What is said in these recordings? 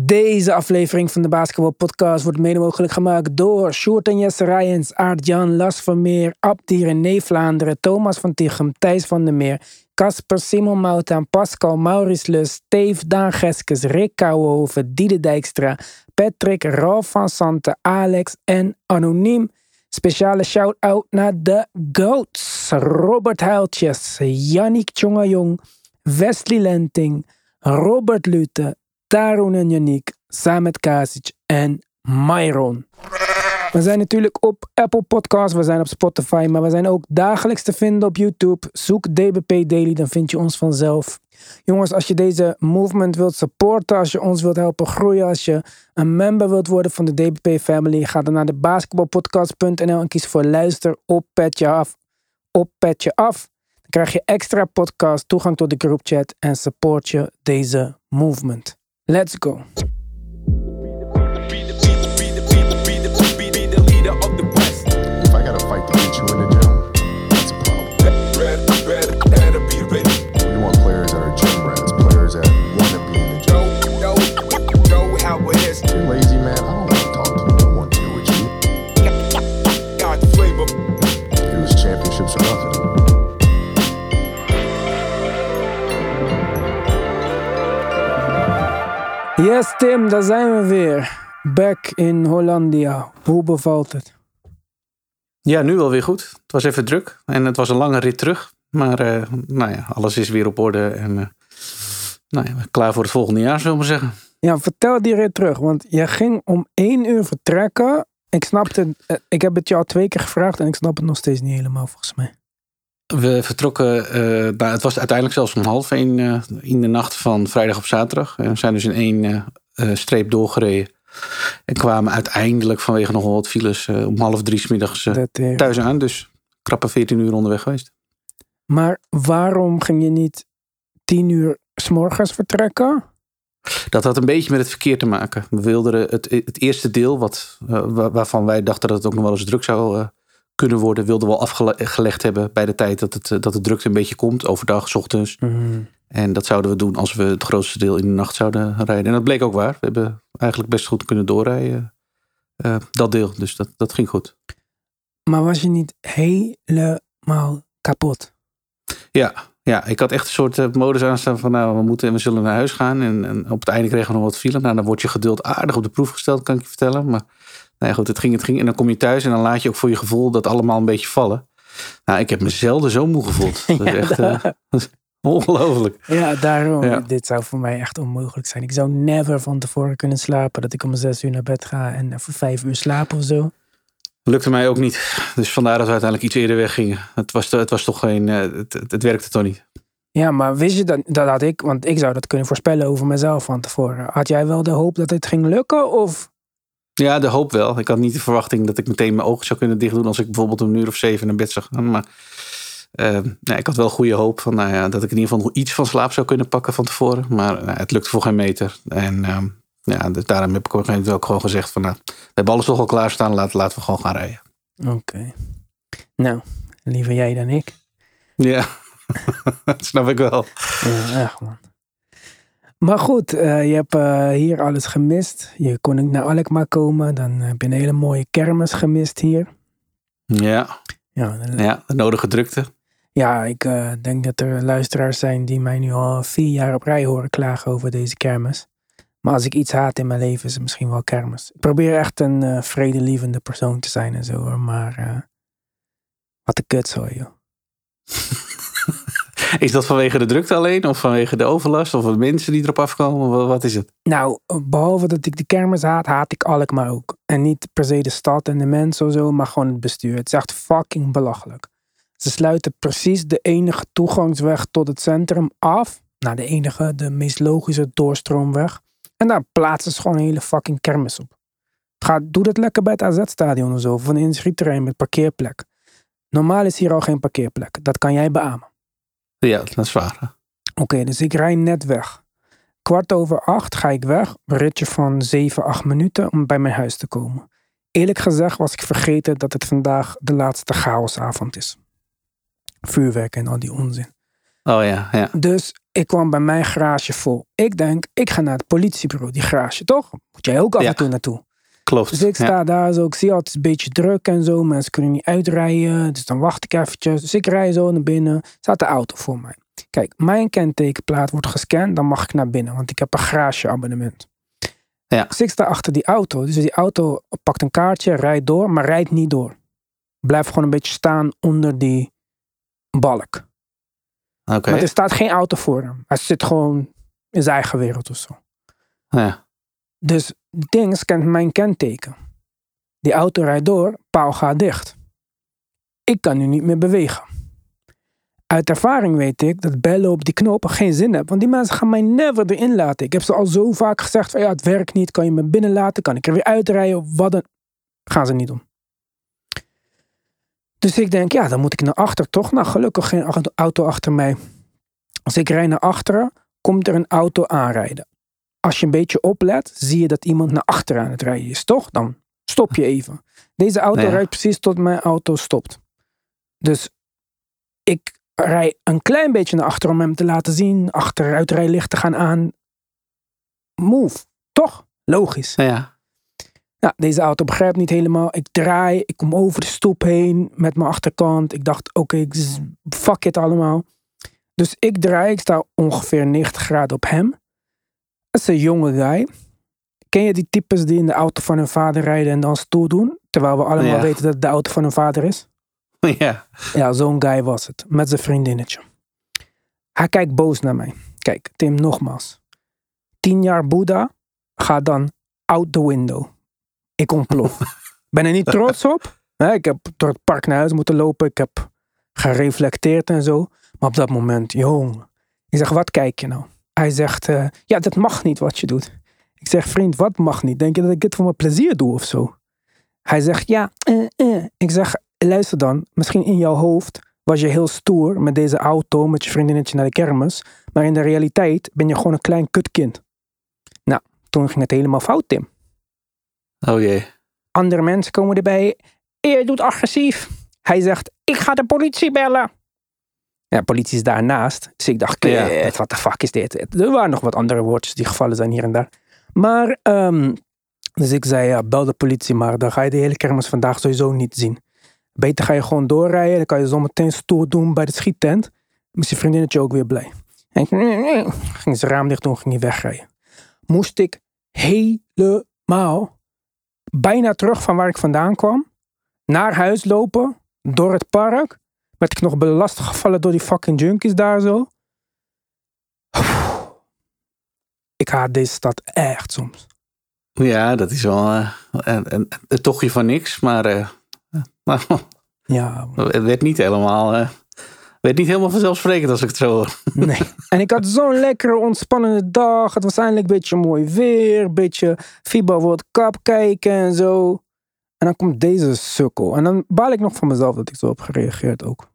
Deze aflevering van de Basketball Podcast wordt mede mogelijk gemaakt door Sjoerd en Jesse Rijens, Aart-Jan Las Vermeer, Abdi René Vlaanderen, Thomas van Tichem, Thijs van der Meer, Casper Simon Moutaan, Pascal Maurice Lus, Steve Daan Geskes, Rick Kouwenhoven, Diede Dijkstra, Patrick, Ralf van Santen, Alex en Anoniem. Speciale shout-out naar de GOATs. Robert Huiltjes, Yannick Tjongajong, Wesley Lenting, Robert Lute, Tarun en Yannick, Samet Kasic en Myron. We zijn natuurlijk op Apple Podcasts, we zijn op Spotify, maar we zijn ook dagelijks te vinden op YouTube. Zoek DBP Daily, dan vind je ons vanzelf. Jongens, als je deze movement wilt supporten, als je ons wilt helpen groeien, als je een member wilt worden van de DBP family, ga dan naar de basketbalpodcast.nl en kies voor luister op petje af. Op petje af. Dan krijg je extra podcast, toegang tot de groupchat en support je deze movement. Let's go. Yes, Tim, daar zijn we weer. Back in Hollandia. Hoe bevalt het? Ja, nu wel weer goed. Het was even druk en het was een lange rit terug. Maar eh, nou ja, alles is weer op orde en eh, nou ja, klaar voor het volgende jaar, zullen we maar zeggen. Ja, vertel die rit terug. Want je ging om één uur vertrekken. Ik snapte, eh, ik heb het al twee keer gevraagd en ik snap het nog steeds niet helemaal volgens mij. We vertrokken, eh, nou, het was uiteindelijk zelfs om half één eh, in de nacht van vrijdag op zaterdag. We zijn dus in één eh, streep doorgereden. En kwamen uiteindelijk vanwege nog wel wat files om half drie 's middags thuis aan. Dus krappe 14 uur onderweg geweest. Maar waarom ging je niet tien uur s'morgens vertrekken? Dat had een beetje met het verkeer te maken. We wilden het, het eerste deel, wat, wa- waarvan wij dachten dat het ook nog wel eens druk zou kunnen worden, wilden we al afgelegd hebben bij de tijd dat, het, eh, dat de drukte een beetje komt, overdag, 's ochtends. En dat zouden we doen als we het grootste deel in de nacht zouden rijden. En dat bleek ook waar. We hebben eigenlijk best goed kunnen doorrijden, eh, dat deel. Dus dat, dat ging goed. Maar was je niet helemaal kapot? Ja, ja, ik had echt een soort eh, modus aanstaan van nou, we moeten we zullen naar huis gaan. En, en op het einde kregen we nog wat file. Nou, dan wordt je geduld aardig op de proef gesteld, kan ik je vertellen. Maar nou ja, goed, het ging, het ging. En dan kom je thuis en dan laat je ook voor je gevoel dat allemaal een beetje vallen. Nou, ik heb me zelden zo moe gevoeld. Dat is echt eh, ongelooflijk. Ja, daarom. Ja. Dit zou voor mij echt onmogelijk zijn. Ik zou never van tevoren kunnen slapen. Dat ik om zes uur naar bed ga en even vijf uur slapen of zo. Lukte mij ook niet. Dus vandaar dat we uiteindelijk iets eerder weggingen. Het was, het was toch geen, eh, het, het, het werkte toch niet. Ja, maar wist je dat, dat had ik, want ik zou dat kunnen voorspellen over mezelf van tevoren. Had jij wel de hoop dat het ging lukken? Of Ja, de hoop wel. Ik had niet de verwachting dat ik meteen mijn ogen zou kunnen dichtdoen als ik bijvoorbeeld om een uur of zeven naar bed zou gaan. Maar eh, nee, ik had wel goede hoop van, nou ja, dat ik in ieder geval nog iets van slaap zou kunnen pakken van tevoren. Maar nou, het lukte voor geen meter. En ehm, ja, dus daarom heb ik op een gegeven moment ook gewoon gezegd van, nou, we hebben alles toch al klaarstaan, laten, laten we gewoon gaan rijden. Oké. Nou, liever jij dan ik. Ja, dat snap ik wel. Ja, echt man. Maar goed, eh, je hebt eh, hier alles gemist. Je kon niet naar Alkmaar komen. Dan heb je een hele mooie kermis gemist hier. Ja, Ja, de nodige drukte. ja ik eh, denk dat er luisteraars zijn die mij nu al vier jaar op rij horen klagen over deze kermis. Maar als ik iets haat in mijn leven, is het misschien wel kermis. Ik probeer echt een vredelievende persoon te zijn en zo hoor. Maar wat een kut zo joh. Is dat vanwege de drukte alleen? Of vanwege de overlast? Of de mensen die erop afkomen? Wat, is het? Nou, behalve dat ik de kermis haat, haat ik Alkmaar ook. En niet per se de stad en de mensen of zo, maar gewoon het bestuur. Het is echt fucking belachelijk. Ze sluiten precies de enige toegangsweg tot het centrum af. Nou, de enige, de meest logische doorstroomweg. En daar plaatsen ze gewoon een hele fucking kermis op. Ga, doe dat lekker bij het AZ-stadion of zo, of een industrieterrein met parkeerplek. Normaal is hier al geen parkeerplek. Dat kan jij beamen. Ja, dat is waar. Oké, dus ik rij net weg. Kwart over acht ga ik weg. Een ritje van 7, 8 minuten om bij mijn huis te komen. Eerlijk gezegd was ik vergeten dat het vandaag de laatste chaosavond is. Vuurwerk en al die onzin. Oh ja, ja. Dus Ik kwam bij mijn garage vol. Ik denk, ik ga naar het politiebureau, die garage, toch? Moet jij ook af en toe naartoe. Klopt. Dus ik Ja. sta daar zo, ik zie altijd een beetje druk en zo. Mensen kunnen niet uitrijden, dus dan wacht ik eventjes. Dus ik rij zo naar binnen, staat de auto voor mij. Kijk, mijn kentekenplaat wordt gescand, dan mag ik naar binnen, want ik heb een garageabonnement. Ja. Dus ik sta achter die auto, dus die auto pakt een kaartje, rijdt door, maar rijdt niet door. Blijft gewoon een beetje staan onder die balk. Oké. Maar er staat geen auto voor hem. Hij zit gewoon in zijn eigen wereld of zo. Ja. Dus het ding scant mijn kenteken. Die auto rijdt door, paal gaat dicht. Ik kan nu niet meer bewegen. Uit ervaring weet ik dat bellen op die knop geen zin heeft. Want die mensen gaan mij never erin laten. Ik heb ze al zo vaak gezegd van ja, het werkt niet. Kan je me binnen laten? Kan ik er weer uitrijden? Wat dan? Gaan ze niet doen. Dus ik denk, ja, dan moet ik naar achter toch? Nou, gelukkig geen auto achter mij. Als ik rijd naar achteren, komt er een auto aanrijden als je een beetje oplet, zie je dat iemand naar achteren aan het rijden is, toch? Dan stop je even. Deze auto Ja. rijdt precies tot mijn auto stopt. Dus ik rij een klein beetje naar achteren om hem te laten zien. Achteruitrijlichten gaan aan. Move, toch? Logisch. Ja. Nou, deze auto begrijpt niet helemaal. Ik draai, ik kom over de stoep heen met mijn achterkant. Ik dacht, oké, z- fuck it allemaal. Dus ik draai, ik sta ongeveer 90 graden op hem. Dat is een jonge guy. Ken je die types die in de auto van hun vader rijden en dan stoel doen? Terwijl we allemaal Ja. weten dat het de auto van hun vader is. Ja. Ja, zo'n guy was het. Met zijn vriendinnetje. Hij kijkt boos naar mij. Kijk, Tim, nogmaals. Tien jaar Boeddha gaat dan out the window. Ik ontplof. ben er niet trots op. Ik heb door het park naar huis moeten lopen. Ik heb gereflecteerd en zo. Maar op dat moment, jong. Ik zeg, wat kijk je nou? Hij zegt, eh, ja, dat mag niet wat je doet. Ik zeg, vriend, wat mag niet? Denk je dat ik dit voor mijn plezier doe of zo? Hij zegt, ja, eh, eh. Ik zeg, luister dan. Misschien in jouw hoofd was je heel stoer met deze auto, met je vriendinnetje naar de kermis. Maar in de realiteit ben je gewoon een klein kutkind. Nou, toen ging het helemaal fout, Tim. Oh jee. Andere mensen komen erbij. Je doet agressief. Hij zegt, ik ga de politie bellen. Ja, politie is daarnaast. Dus ik dacht, Ja. wat de fuck is dit? Er waren nog wat andere woordjes die gevallen zijn hier en daar. Maar, ehm, dus ik zei, ja, bel de politie maar. Dan ga je de hele kermis vandaag sowieso niet zien. Beter ga je gewoon doorrijden. Dan kan je zometeen stoer doen bij de schiettent. Is je vriendinnetje ook weer blij. En ik, ging zijn raam dicht doen, ging hij wegrijden. Moest ik helemaal bijna terug van waar ik vandaan kwam. Naar huis lopen. Door het park. Werd ik nog belast gevallen door die fucking junkies daar zo. Ik haat deze stad echt soms. Ja, dat is wel eh, een, een, een tochtje van niks. Maar eh, nou, Ja, het werd niet helemaal... eh, werd niet helemaal vanzelfsprekend als ik het zo hoor. nee. En ik had zo'n lekkere ontspannende dag. Het was eindelijk een beetje mooi weer. Een beetje FIBA World Cup kijken en zo. En dan komt deze sukkel. En dan baal ik nog van mezelf dat ik zo heb gereageerd ook.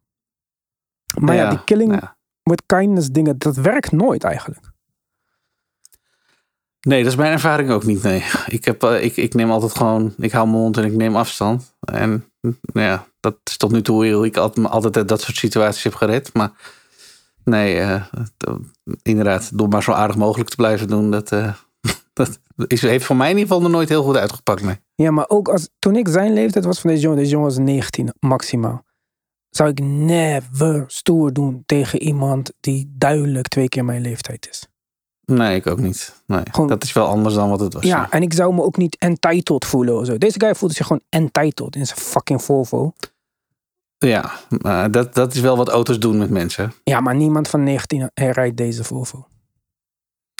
Maar ja, die killing nou ja. with kindness dingen, dat werkt nooit eigenlijk. Nee, dat is mijn ervaring ook niet. Nee. Ik, heb, eh, ik, ik neem altijd gewoon, ik hou mijn mond en ik neem afstand. En nou ja, dat is tot nu toe hoe ik altijd, dat soort situaties heb gered. Maar nee, eh, d- inderdaad, door maar zo aardig mogelijk te blijven doen, dat, eh, dat is, heeft voor mij in ieder geval nog nooit heel goed uitgepakt. Nee. Ja, maar ook als, toen ik zijn leeftijd was van deze jongen, deze jongen was 19 maximaal. Zou ik never stoer doen tegen iemand die duidelijk twee keer mijn leeftijd is. nee, ik ook niet. Nee, Gewoon- dat is wel anders dan wat het was. Ja, en ik zou me ook niet entitled voelen of zo. Deze guy voelde zich gewoon entitled in zijn fucking Volvo. ja maar dat, dat is wel wat auto's doen met mensen. Ja, maar niemand van 19 rijdt deze Volvo.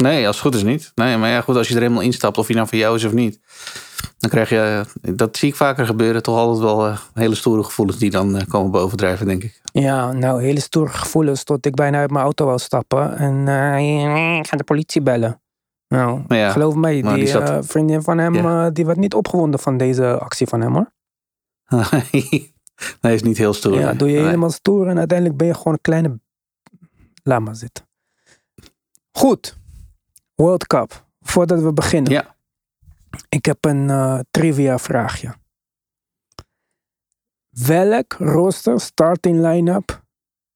Nee, als het goed is niet. Nee, maar ja, goed, als je er helemaal instapt, of je nou voor jou is of niet. Dan krijg je, dat zie ik vaker gebeuren, toch altijd wel eh, hele stoere gevoelens die dan eh, komen bovendrijven, denk ik. Ja, nou, hele stoere gevoelens tot ik bijna uit mijn auto wou stappen. En eh, ik ga de politie bellen. Nou, ja, geloof mij, die, die zat- eh, vriendin van hem, Ja. eh, die werd niet opgewonden van deze actie van hem hoor. nee, is niet heel stoer. Ja, nee. doe je Nee. helemaal stoer en uiteindelijk ben je gewoon een kleine... Laat maar zitten. Goed. World Cup. Voordat we beginnen. Ja. Ik heb een eh, trivia vraagje. Welk roster starting line-up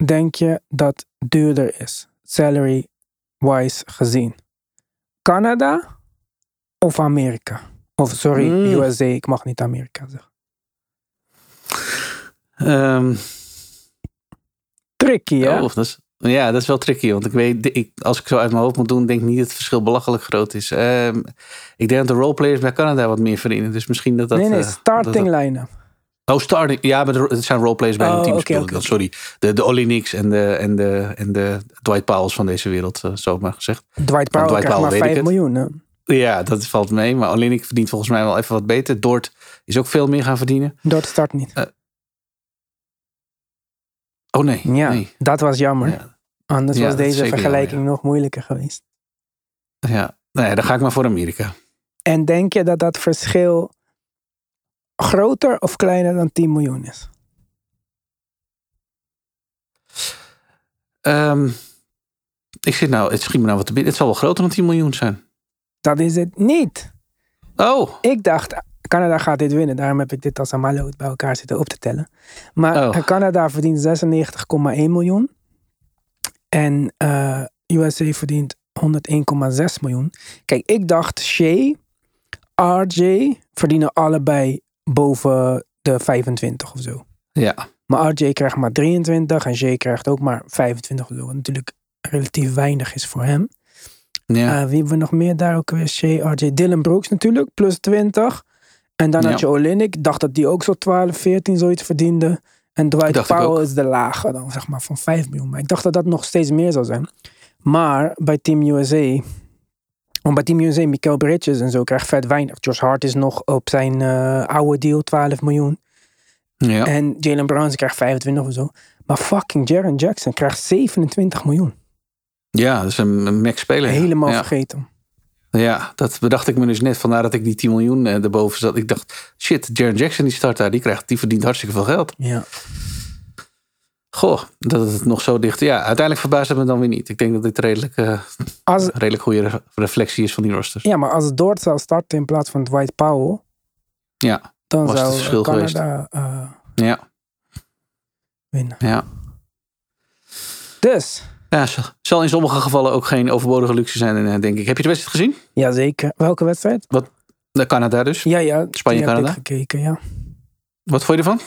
denk je dat duurder is? Salary wise gezien? Canada of Amerika? Of sorry, Mm. USA. Ik mag niet Amerika zeggen. Ehm, Tricky, hè? oh, dat is, ja, dat is wel tricky. Want ik weet, ik, als ik zo uit mijn hoofd moet doen, denk ik niet dat het verschil belachelijk groot is. Ehm, ik denk dat de roleplayers bij Canada wat meer verdienen. Dus misschien dat dat... nee, nee, eh, starting dat- line-up. oh, starting. Ja, maar het zijn roleplayers bij Oh, een team. oké. Sorry. De, de en de, en, de, en de Dwight Powell's van deze wereld, eh, zo maar gezegd. Dwight Powell Dwight krijgt Powell maar weet ik 5 het. miljoen. Hè? Ja, dat valt mee. Maar Olynyk verdient volgens mij wel even wat beter. Dort is ook veel meer gaan verdienen. Dat start niet. Oh nee. Ja, nee. dat was jammer. Ja. Anders Ja, was deze vergelijking nog moeilijker geweest. Ja. Nee, dan ga ik maar voor Amerika. En denk je dat dat verschil groter of kleiner dan 10 miljoen is? Ehm, ik zit nou, het schiet me nou wat te binnen. Het zal wel groter dan 10 miljoen zijn. Dat is het niet. Oh, Ik dacht, Canada gaat dit winnen. Daarom heb ik dit als een bij elkaar zitten op te tellen. Maar Oh. Canada verdient 96,1 miljoen. En eh, USA verdient 101,6 miljoen. Kijk, ik dacht Shea, RJ verdienen allebei boven de 25 of zo. ja. Maar RJ krijgt maar 23 en Shea krijgt ook maar 25 of zo. Wat natuurlijk relatief weinig is voor hem. ja. Eh, wie hebben we nog meer daar ook weer? Shea, RJ, Dylan Brooks natuurlijk, plus 20. En dan Ja. had je Olynyk. Ik dacht dat die ook zo 12, 14 zoiets verdiende. En Dwight Powell is de lage dan, zeg maar, van 5 miljoen. Maar ik dacht dat dat nog steeds meer zou zijn. Maar bij Team USA... Want bij Team USA, Michael Bridges en zo krijgt vet weinig. Josh Hart is nog op zijn eh, oude deal 12 miljoen. ja. En Jalen Brown krijgt 25 of zo. Maar fucking Jaron Jackson krijgt 27 miljoen. ja, dat is een, een max-speler. Helemaal ja. vergeten. Ja, dat bedacht ik me dus net. Vandaar dat ik die 10 miljoen eh, erboven zat. Ik dacht, shit, Jaron Jackson die start daar. Die, krijgt, die verdient hartstikke veel geld. Ja. Goh, dat het nog zo dicht... Ja, uiteindelijk verbaast het me dan weer niet. Ik denk dat dit redelijk, eh Als, redelijk goede re- reflectie is van die rosters. Ja, maar als Dort zou starten in plaats van Dwight Powell, Ja, dan Was het zou verschil Canada eh, ja, winnen. ja. Dus, Ja, zal- in sommige gevallen ook geen overbodige luxe zijn, eh, denk ik. Heb je de wedstrijd gezien? jazeker. Welke wedstrijd? De Canada dus. Ja, ja. Spanje, die heb Canada? ik gekeken, ja. Wat vond je ervan?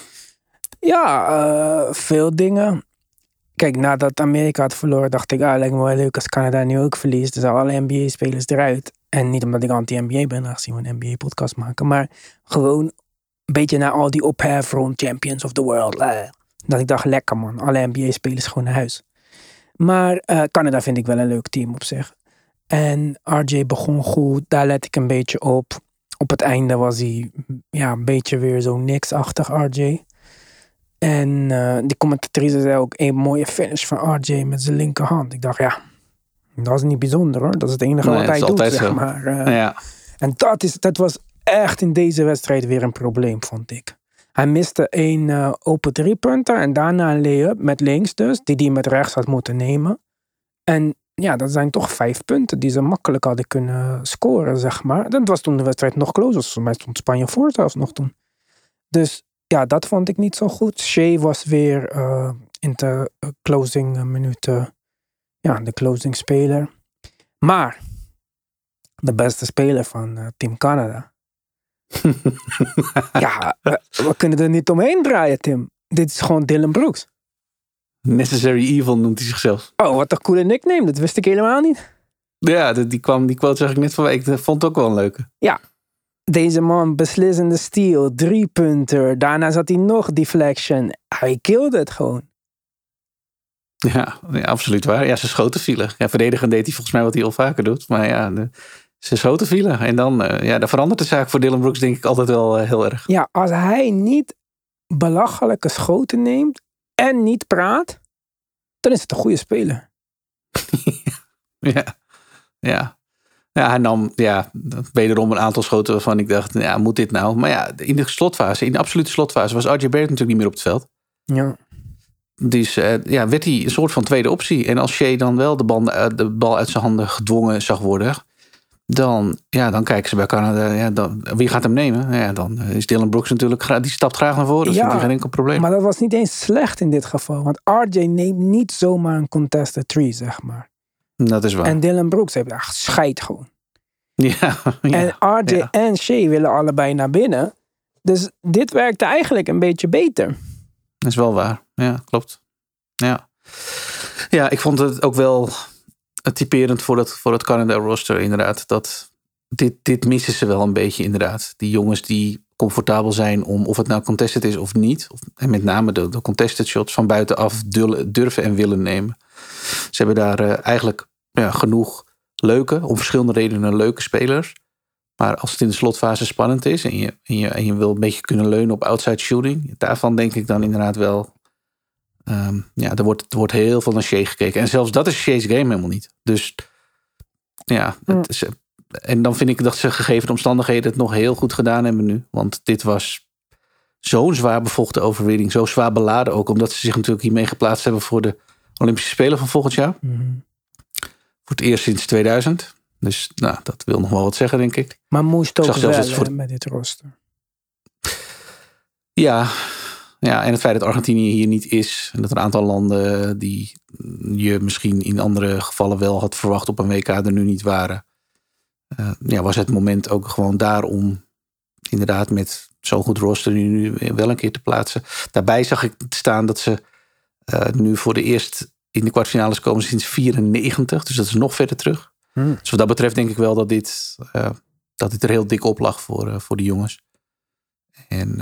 Ja, eh, veel dingen. Kijk, nadat Amerika had verloren, dacht ik, ah, lijkt me wel leuk als Canada nu ook verliest. Dan zou alle NBA-spelers eruit. En niet omdat ik anti-NBA ben, aangezien we een NBA-podcast maken. Maar gewoon een beetje naar al die ophef rond Champions of the World. eh. Dat ik dacht, lekker man, alle NBA-spelers gewoon naar huis. Maar eh, Canada vind ik wel een leuk team op zich. En RJ begon goed, daar let ik een beetje op. Op het einde was hij ja, een beetje weer zo niks-achtig, RJ. En eh, die commentatrice zei ook een mooie finish van RJ met zijn linkerhand. Ik dacht, ja, dat is niet bijzonder hoor. Dat is het enige Nee, wat hij doet, zeg zo. maar. Eh, ja, En dat, is, dat was echt in deze wedstrijd weer een probleem, vond ik. Hij miste één eh, open driepunter en daarna een lay-up met links dus, die hij met rechts had moeten nemen. En ja, dat zijn toch vijf punten die ze makkelijk hadden kunnen scoren, zeg maar. Dat was toen de wedstrijd nog close was. Volgens mij stond Spanje voor zelfs nog toen. Dus ja, dat vond ik niet zo goed. Shea was weer eh, in de eh, closing minuten, ja, de closing speler. Maar de beste speler van Team Canada. ja, we, we kunnen er niet omheen draaien, Tim. Dit is gewoon Dylan Brooks. Necessary Evil noemt hij zichzelf. Oh, wat een coole nickname. Dat wist ik helemaal niet. Ja, die, kwam, die quote zag ik net van. Ik vond het ook wel een leuke. Deze man beslissende steal, drie punter. Daarna zat hij nog deflection. Hij killde het gewoon. Ja, ja, absoluut waar. Ja, ze schoten vielen. Ja, verdedigen deed hij volgens mij wat hij al vaker doet. Maar ja, de, ze schoten vielen. En dan, eh, ja, dan verandert de zaak voor Dylan Brooks denk ik altijd wel eh, heel erg. Ja, als hij niet belachelijke schoten neemt en niet praat, dan is het een goede speler. Ja, ja. Ja, hij nam ja, wederom een aantal schoten waarvan ik dacht, ja, moet dit nou? Maar ja, in de slotfase, in de absolute slotfase, was RJ Barrett natuurlijk niet meer op het veld. Ja. Dus eh, ja, werd hij een soort van tweede optie. En als Shea dan wel de bal uit zijn handen gedwongen zag worden, dan, ja, dan kijken ze bij Canada, ja, dan, wie gaat hem nemen? Ja, dan is Dylan Brooks natuurlijk, die stapt graag naar voren. Dat Ja, vindt hij geen enkel probleem. Maar dat was niet eens slecht in dit geval. Want RJ neemt niet zomaar een contested three, zeg maar. Dat is waar. En Dylan Brooks heeft echt scheid gewoon. ja, ja, en RJ ja. en Shea willen allebei naar binnen. Dus dit werkte eigenlijk een beetje beter. dat is wel waar. Ja, klopt. Ja. ja, ik vond het ook wel typerend voor het, voor het Canada roster inderdaad. Dat dit, dit missen ze wel een beetje inderdaad. Die jongens die comfortabel zijn om of het nou contested is of niet. Of, en met name de, de contested shots van buitenaf durven en willen nemen. Ze hebben daar eh, eigenlijk ja, genoeg leuke, om verschillende redenen leuke spelers. Maar als het in de slotfase spannend is en je, en je, en je wil een beetje kunnen leunen op outside shooting, daarvan denk ik dan inderdaad wel. Ehm, ja, er wordt, er wordt heel veel naar Shea gekeken. En zelfs dat is Shea's game helemaal niet. Dus ja, het is, en dan vind ik dat ze gegeven de omstandigheden het nog heel goed gedaan hebben nu. Want dit was zo'n zwaar bevochten overwinning. Zo zwaar beladen ook. Omdat ze zich natuurlijk hiermee geplaatst hebben voor de Olympische Spelen van volgend jaar. Voor het eerst sinds 2000. Dus nou, dat wil nog wel wat zeggen, denk ik. Maar moest ook zag wel zelfs het voor- met dit roster. Ja, ja, en het feit dat Argentinië hier niet is. En dat er een aantal landen die je misschien in andere gevallen wel had verwacht op een WK er nu niet waren. Eh, ja, was het moment ook gewoon daar om inderdaad met zo'n goed roster nu wel een keer te plaatsen. Daarbij zag ik staan dat ze eh, nu voor de eerst in de kwartfinales komen sinds 94. Dus dat is nog verder terug. Hmm. Dus wat dat betreft denk ik wel dat dit, eh, dat dit er heel dik op lag voor, voor de jongens. En,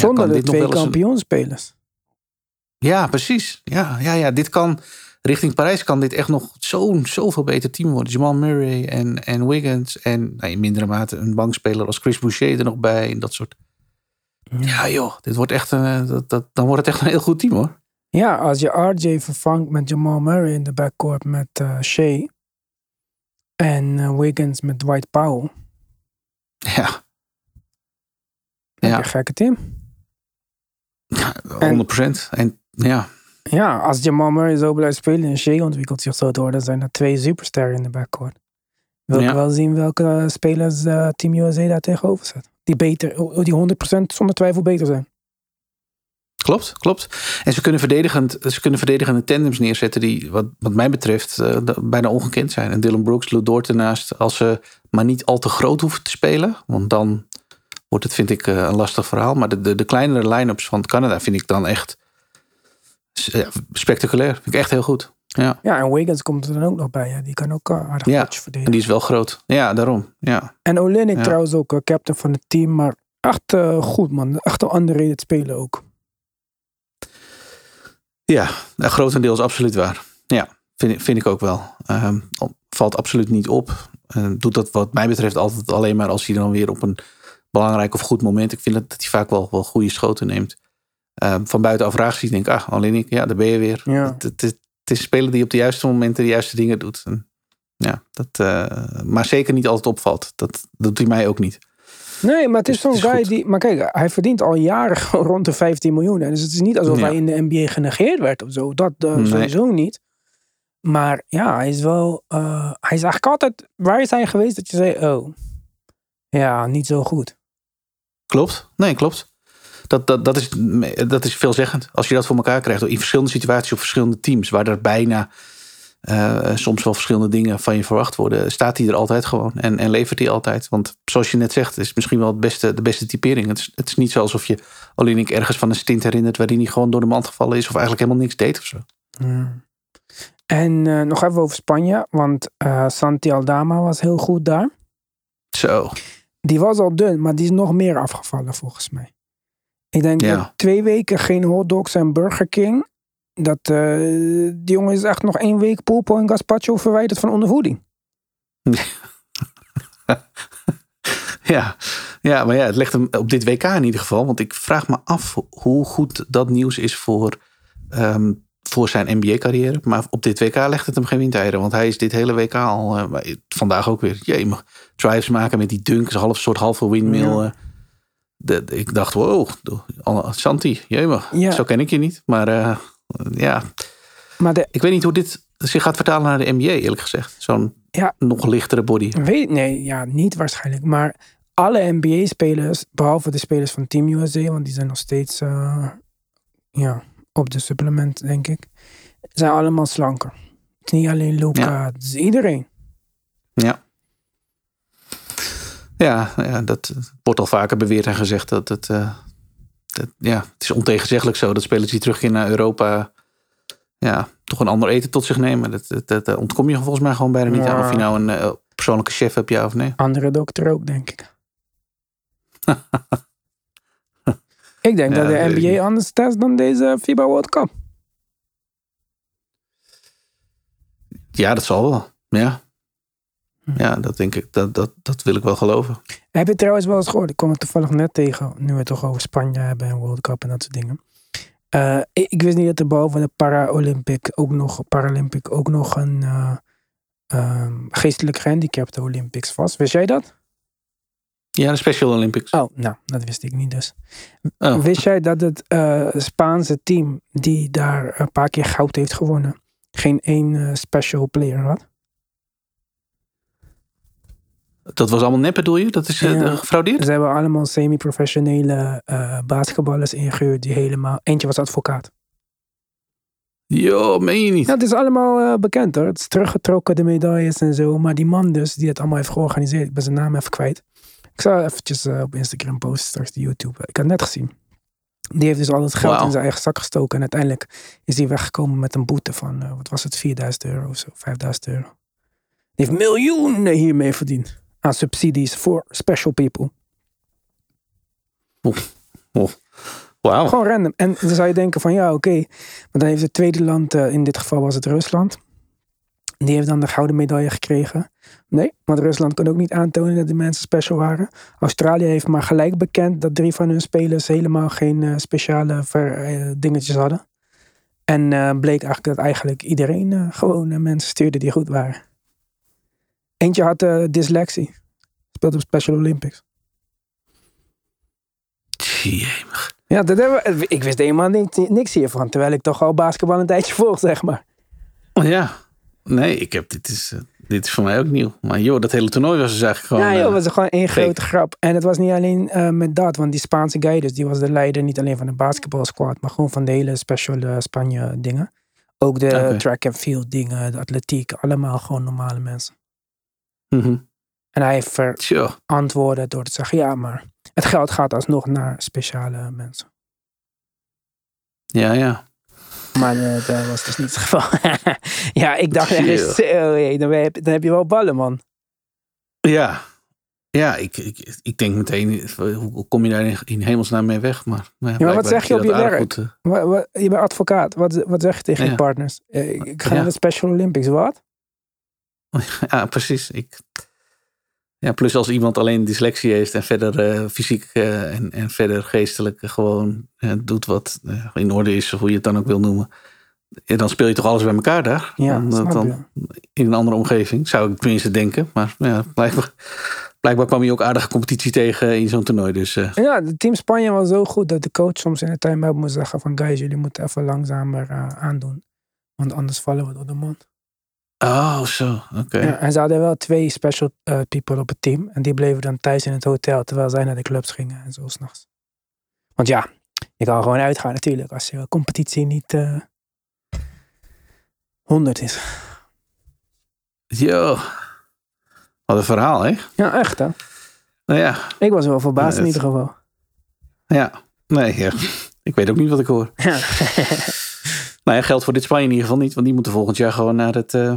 Zonder de twee een- kampioenspelers. ja, precies. Ja, ja, ja, dit kan richting Parijs kan dit echt nog zo'n zoveel beter team worden. Jamal Murray en, en Wiggins en nou, in mindere mate een bankspeler als Chris Boucher er nog bij en dat soort. Ja, joh, dit wordt echt een, eh, dat, dat, dan wordt het echt een heel goed team hoor. Ja, als je RJ vervangt met Jamal Murray in de backcourt met eh Shea. En eh, Wiggins met Dwight Powell. Ja, Ja. Ja. Een gekke team. 100% En ja, Ja, als Jamal Murray zo blijft spelen en Shea ontwikkelt zich zo door, dan zijn er twee supersterren in de backcourt. Wil ik Ja. wel zien welke spelers eh, Team USA daar tegenover zet. Die, beter, oh, die 100% zonder twijfel beter zijn. Klopt, klopt. En ze kunnen verdedigend, ze kunnen verdedigende tandems neerzetten die, wat, wat mij betreft, eh, bijna ongekend zijn. En Dylan Brooks, Lou Dort ernaast, als ze maar niet al te groot hoeven te spelen. Want dan wordt het, vind ik, eh, een lastig verhaal. Maar de, de, de kleinere line-ups van Canada vind ik dan echt ja, spectaculair. Vind ik echt heel goed. Ja, Ja, en Wiggins komt er dan ook nog bij. Ja. Die kan ook eh, aardig Ja, potje en die is wel groot. Ja, daarom. Ja, En Olenek Ja. trouwens ook eh, captain van het team. Maar echt goed man. Echt een underrated speler ook. ja nou, grotendeels absoluut waar. Ja, vind, ik- vind ik ook wel. Ehm, valt absoluut niet op. Eh, doet dat wat mij betreft altijd alleen maar als hij dan weer op een belangrijk of goed moment. Ik vind dat hij vaak wel, wel goede schoten neemt. Ehm, van buitenaf ziet, denk ik, ah, alleen ik, ja, daar ben je weer. Ja. Het, het, is een speler die op de juiste momenten de juiste dingen doet. En, ja, dat, eh, maar zeker niet altijd opvalt. Dat, dat doet hij mij ook niet. Nee, maar het is Dus zo'n guy goed. die... Maar kijk, hij verdient al jaren rond de 15 miljoen. Dus het is niet alsof Ja. hij in de NBA genegeerd werd of zo. Dat eh, Nee. sowieso niet. Maar ja, hij is wel... eh, hij is eigenlijk altijd... Waar is hij geweest dat je zei... Oh, ja, niet zo goed. Klopt. Nee, klopt. Dat, dat, dat, is, dat is veelzeggend. Als je dat voor elkaar krijgt. In verschillende situaties op verschillende teams. Waar er bijna eh, soms wel verschillende dingen van je verwacht worden. Staat hij er altijd gewoon. En, en levert hij altijd. Want zoals je net zegt. Is misschien wel het beste, de beste typering. Het is, het is niet zo alsof je Olinik ergens van een stint herinnert. Waarin hij gewoon door de mand gevallen is. Of eigenlijk helemaal niks deed of zo. En eh, nog even over Spanje. Want eh, Santi Aldama was heel goed daar. Zo. Die was al dun, maar die is nog meer afgevallen volgens mij. Ik denk Ja. dat twee weken geen hotdogs en Burger King. Dat eh, die jongen is echt nog één week Pulpo en Gazpacho verwijderd van ondervoeding. Ja. ja, maar ja, het legt hem op dit WK in ieder geval. Want ik vraag me af hoe goed dat nieuws is voor, ehm, voor zijn NBA-carrière. Maar op dit WK legt het hem geen windeieren. Want hij is dit hele WK al, eh, vandaag ook weer. Je mag drives maken met die dunk, een half soort halve windmill. eh. De, de- ik dacht, wow, Santi, jemig, Ja. zo ken ik je niet. Maar eh, ja, Maar de, ik weet niet hoe dit zich gaat vertalen naar de NBA, eerlijk gezegd. Zo'n Ja. nog lichtere body. weet, nee, ja, niet waarschijnlijk. Maar alle NBA-spelers, behalve de spelers van Team USA, want die zijn nog steeds ja, op de supplement, denk ik, zijn allemaal slanker. Het is niet alleen Luca, Ja. het is iedereen. Ja. Ja, ja, dat wordt al vaker beweerd en gezegd dat het. eh, dat, ja, het is ontegenzeggelijk zo dat spelers die terugkeren naar Europa. Ja, toch een ander eten tot zich nemen. Dat, dat, ontkom je volgens mij gewoon bijna niet aan. Of je nou een eh, persoonlijke chef hebt, ja of nee. Andere dokter ook, denk ik. ik denk Ja, dat de NBA anders test dan deze FIBA World Cup. Ja, dat zal wel. Ja. Hm. Ja, dat denk ik. Dat, dat, dat wil ik wel geloven. Heb je trouwens wel eens gehoord? Ik kwam het toevallig net tegen. Nu we het toch over Spanje hebben en World Cup en dat soort dingen. Eh, ik, ik wist niet dat er behalve de Paralympic ook nog, Paralympic ook nog een eh, ehm, geestelijk gehandicapte Olympics was. Wist jij dat? Ja, de Special Olympics. Oh, nou, dat wist ik niet dus. Oh. Wist jij dat het eh, Spaanse team die daar een paar keer goud heeft gewonnen, geen één eh, special player had? Dat was allemaal nep, bedoel je? Dat is Ja. gefraudeerd? Ze hebben allemaal semi-professionele basketballers ingehuurd die helemaal... Eentje was advocaat. Jo, meen je niet? Ja, het is allemaal bekend hoor. Het is teruggetrokken, de medailles en zo. Maar die man dus, die het allemaal heeft georganiseerd, ik ben zijn naam even kwijt. Ik zal eventjes eh, op Instagram posten, straks de YouTube. Ik had het net gezien. Die heeft dus al het geld in zijn eigen zak gestoken. En uiteindelijk is hij weggekomen met een boete van, eh, wat was het, 4000 euro of zo, 5000 euro. Die heeft miljoenen hiermee verdiend. Aan subsidies voor special people. Wauw. Gewoon random. En dan zou je denken van ja, oké. Maar dan heeft het tweede land, eh, in dit geval was het Rusland. Die heeft dan de gouden medaille gekregen. Nee, want Rusland kon ook niet aantonen dat de mensen special waren. Australië heeft maar gelijk bekend dat drie van hun spelers helemaal geen eh, speciale ver, eh, dingetjes hadden. En eh, bleek eigenlijk dat eigenlijk iedereen gewoon mensen stuurde die goed waren. Eentje had dyslexie. Speelt op Special Olympics. Jemig. Ja, dat hebben we, ik wist helemaal niks hiervan. Terwijl ik toch al basketbal een tijdje volg, zeg maar. Oh, ja. Nee, ik heb, dit, is, dit is voor mij ook nieuw. Maar joh, dat hele toernooi was dus eigenlijk gewoon... ja, joh, eh, het was gewoon één fake. grote grap. En het was niet alleen eh, met dat, want die Spaanse guy dus, die was de leider niet alleen van de basketbalsquad, maar gewoon van de hele special eh, Spanje dingen. Ook de track and field dingen, de atletiek, allemaal gewoon normale mensen. mhm. En hij verantwoorden door te zeggen, ja, maar het geld gaat alsnog naar speciale mensen. Ja, ja. Maar eh, dat was dus niet het geval. ja, ik dacht echt, zo, hé, dan, heb, dan heb je wel ballen, man. Ja. Ja, ik, ik, ik denk meteen, hoe kom je daar in, in hemelsnaam mee weg? Maar, maar, ja, maar wat zeg je op je werk? goed, eh, je bent advocaat. Wat, wat zeg je tegen Ja. je partners? Eh, ik- ik ga Ja. naar de Special Olympics. Wat? Ja, precies. Ik, ja, plus als iemand alleen dyslexie heeft en verder eh, fysiek eh, en, en verder geestelijk gewoon eh, doet wat in orde is, of hoe je het dan ook wil noemen. Ja, dan speel je toch alles bij elkaar daar? Ja, dan, in een andere omgeving, zou ik tenminste denken. Maar ja, blijkbaar, blijkbaar kwam je ook aardige competitie tegen in zo'n toernooi. Dus Ja, de team Spanje was zo goed dat de coach soms in de time-out moest zeggen van guys, jullie moeten even langzamer aandoen. Want anders vallen we door de mond. Oh, zo, oké. Ja, en ze hadden wel twee special eh, people op het team. En die bleven dan thuis in het hotel terwijl zij naar de clubs gingen en zo s'nachts. Want ja, je kan gewoon uitgaan natuurlijk als je competitie niet eh 100 is. Yo, wat een verhaal, hè? Ja, echt hè. Nou ja, Ik was wel verbaasd Ja, in ieder geval. ja. Nee, ja. ik weet ook niet wat ik hoor. Ja. Nou ja, geldt voor dit Spanje in ieder geval niet. Want die moeten volgend jaar gewoon naar het eh,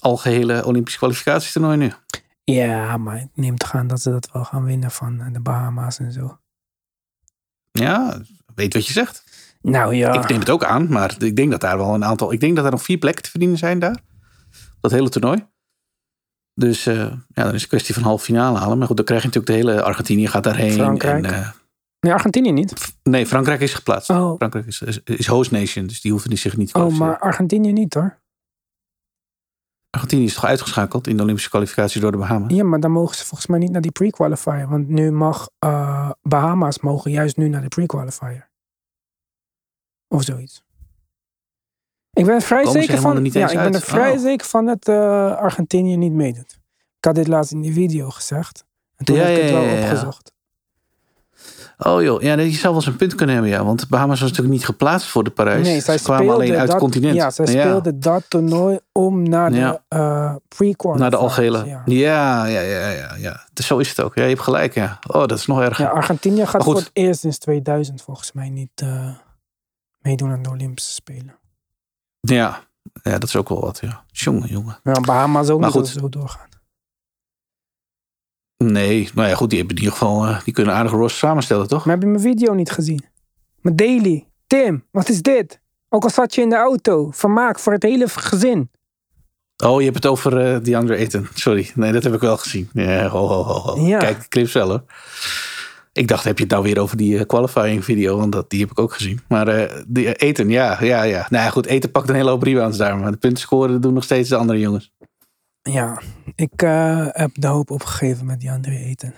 algehele Olympische kwalificatietoernooi nu. Ja, maar ik neem te gaan dat ze dat wel gaan winnen van eh, de Bahama's en zo. Ja, weet wat je zegt. Nou ja, Ik neem het ook aan, maar ik denk dat daar wel een aantal... Ik denk dat er nog vier plekken te verdienen zijn daar. Dat hele toernooi. Dus eh, ja, dan is het kwestie van halve finale halen. Maar goed, dan krijg je natuurlijk de hele... Argentinië gaat daarheen. Frankrijk. En, nee, Argentinië niet. nee, Frankrijk is geplaatst. Oh, Frankrijk is, is, is host nation, dus die hoeven zich niet te oh maar Argentinië niet hoor. Argentinië is toch uitgeschakeld in de Olympische kwalificatie door de Bahamas? Ja, maar dan mogen ze volgens mij niet naar die pre-qualifier. Want nu mag eh, Bahama's mogen juist nu naar de pre-qualifier. Of zoiets. Ik ben vrij zeker van. niet ja, ik ben er vrij Oh. zeker van dat eh, Argentinië niet meedoet. Ik had dit laatst in die video gezegd. En toen Ja, heb ik het wel ja. opgezocht. Oh joh, ja, je zou wel eens een punt kunnen hebben, ja. Want Bahamas was natuurlijk niet geplaatst voor de Parijs. Nee, zij Ze kwamen alleen uit dat, het continent. Ja, zij speelde dat toernooi om naar de Ja. eh pre-qualifiers. Naar de algehele. Ja. Ja, ja, ja, ja. ja. Dus zo is het ook. Ja, je hebt gelijk, ja. Oh, dat is nog erger. Ja, Argentinië gaat voor het eerst sinds 2000 volgens mij niet eh, meedoen aan de Olympische Spelen. Ja. ja, dat is ook wel wat, ja. Jongen, jongen. Ja, Bahamas ook Maar niet goed. zo doorgaan. Nee, nou ja, goed, die hebben in ieder geval, eh, die kunnen een aardige roster samenstellen, toch? Maar heb je mijn video niet gezien? Mijn daily. Tim, wat is dit? Ook al zat je in de auto. Vermaak voor het hele gezin. Oh, je hebt het over eh die andere eten. Sorry, nee, dat heb ik wel gezien. Ja, ho, ho, ho. Ja. Kijk, de clips wel hoor. Ik dacht, heb je het nou weer over die eh, qualifying video? Want dat, die heb ik ook gezien. Maar eh, die, eten, ja, ja, ja. Nou ja, goed, eten pakt een hele hoop rebounds daar. Maar de punten scoren doen nog steeds de andere jongens. Ja, ik eh, heb de hoop opgegeven met die andere eten.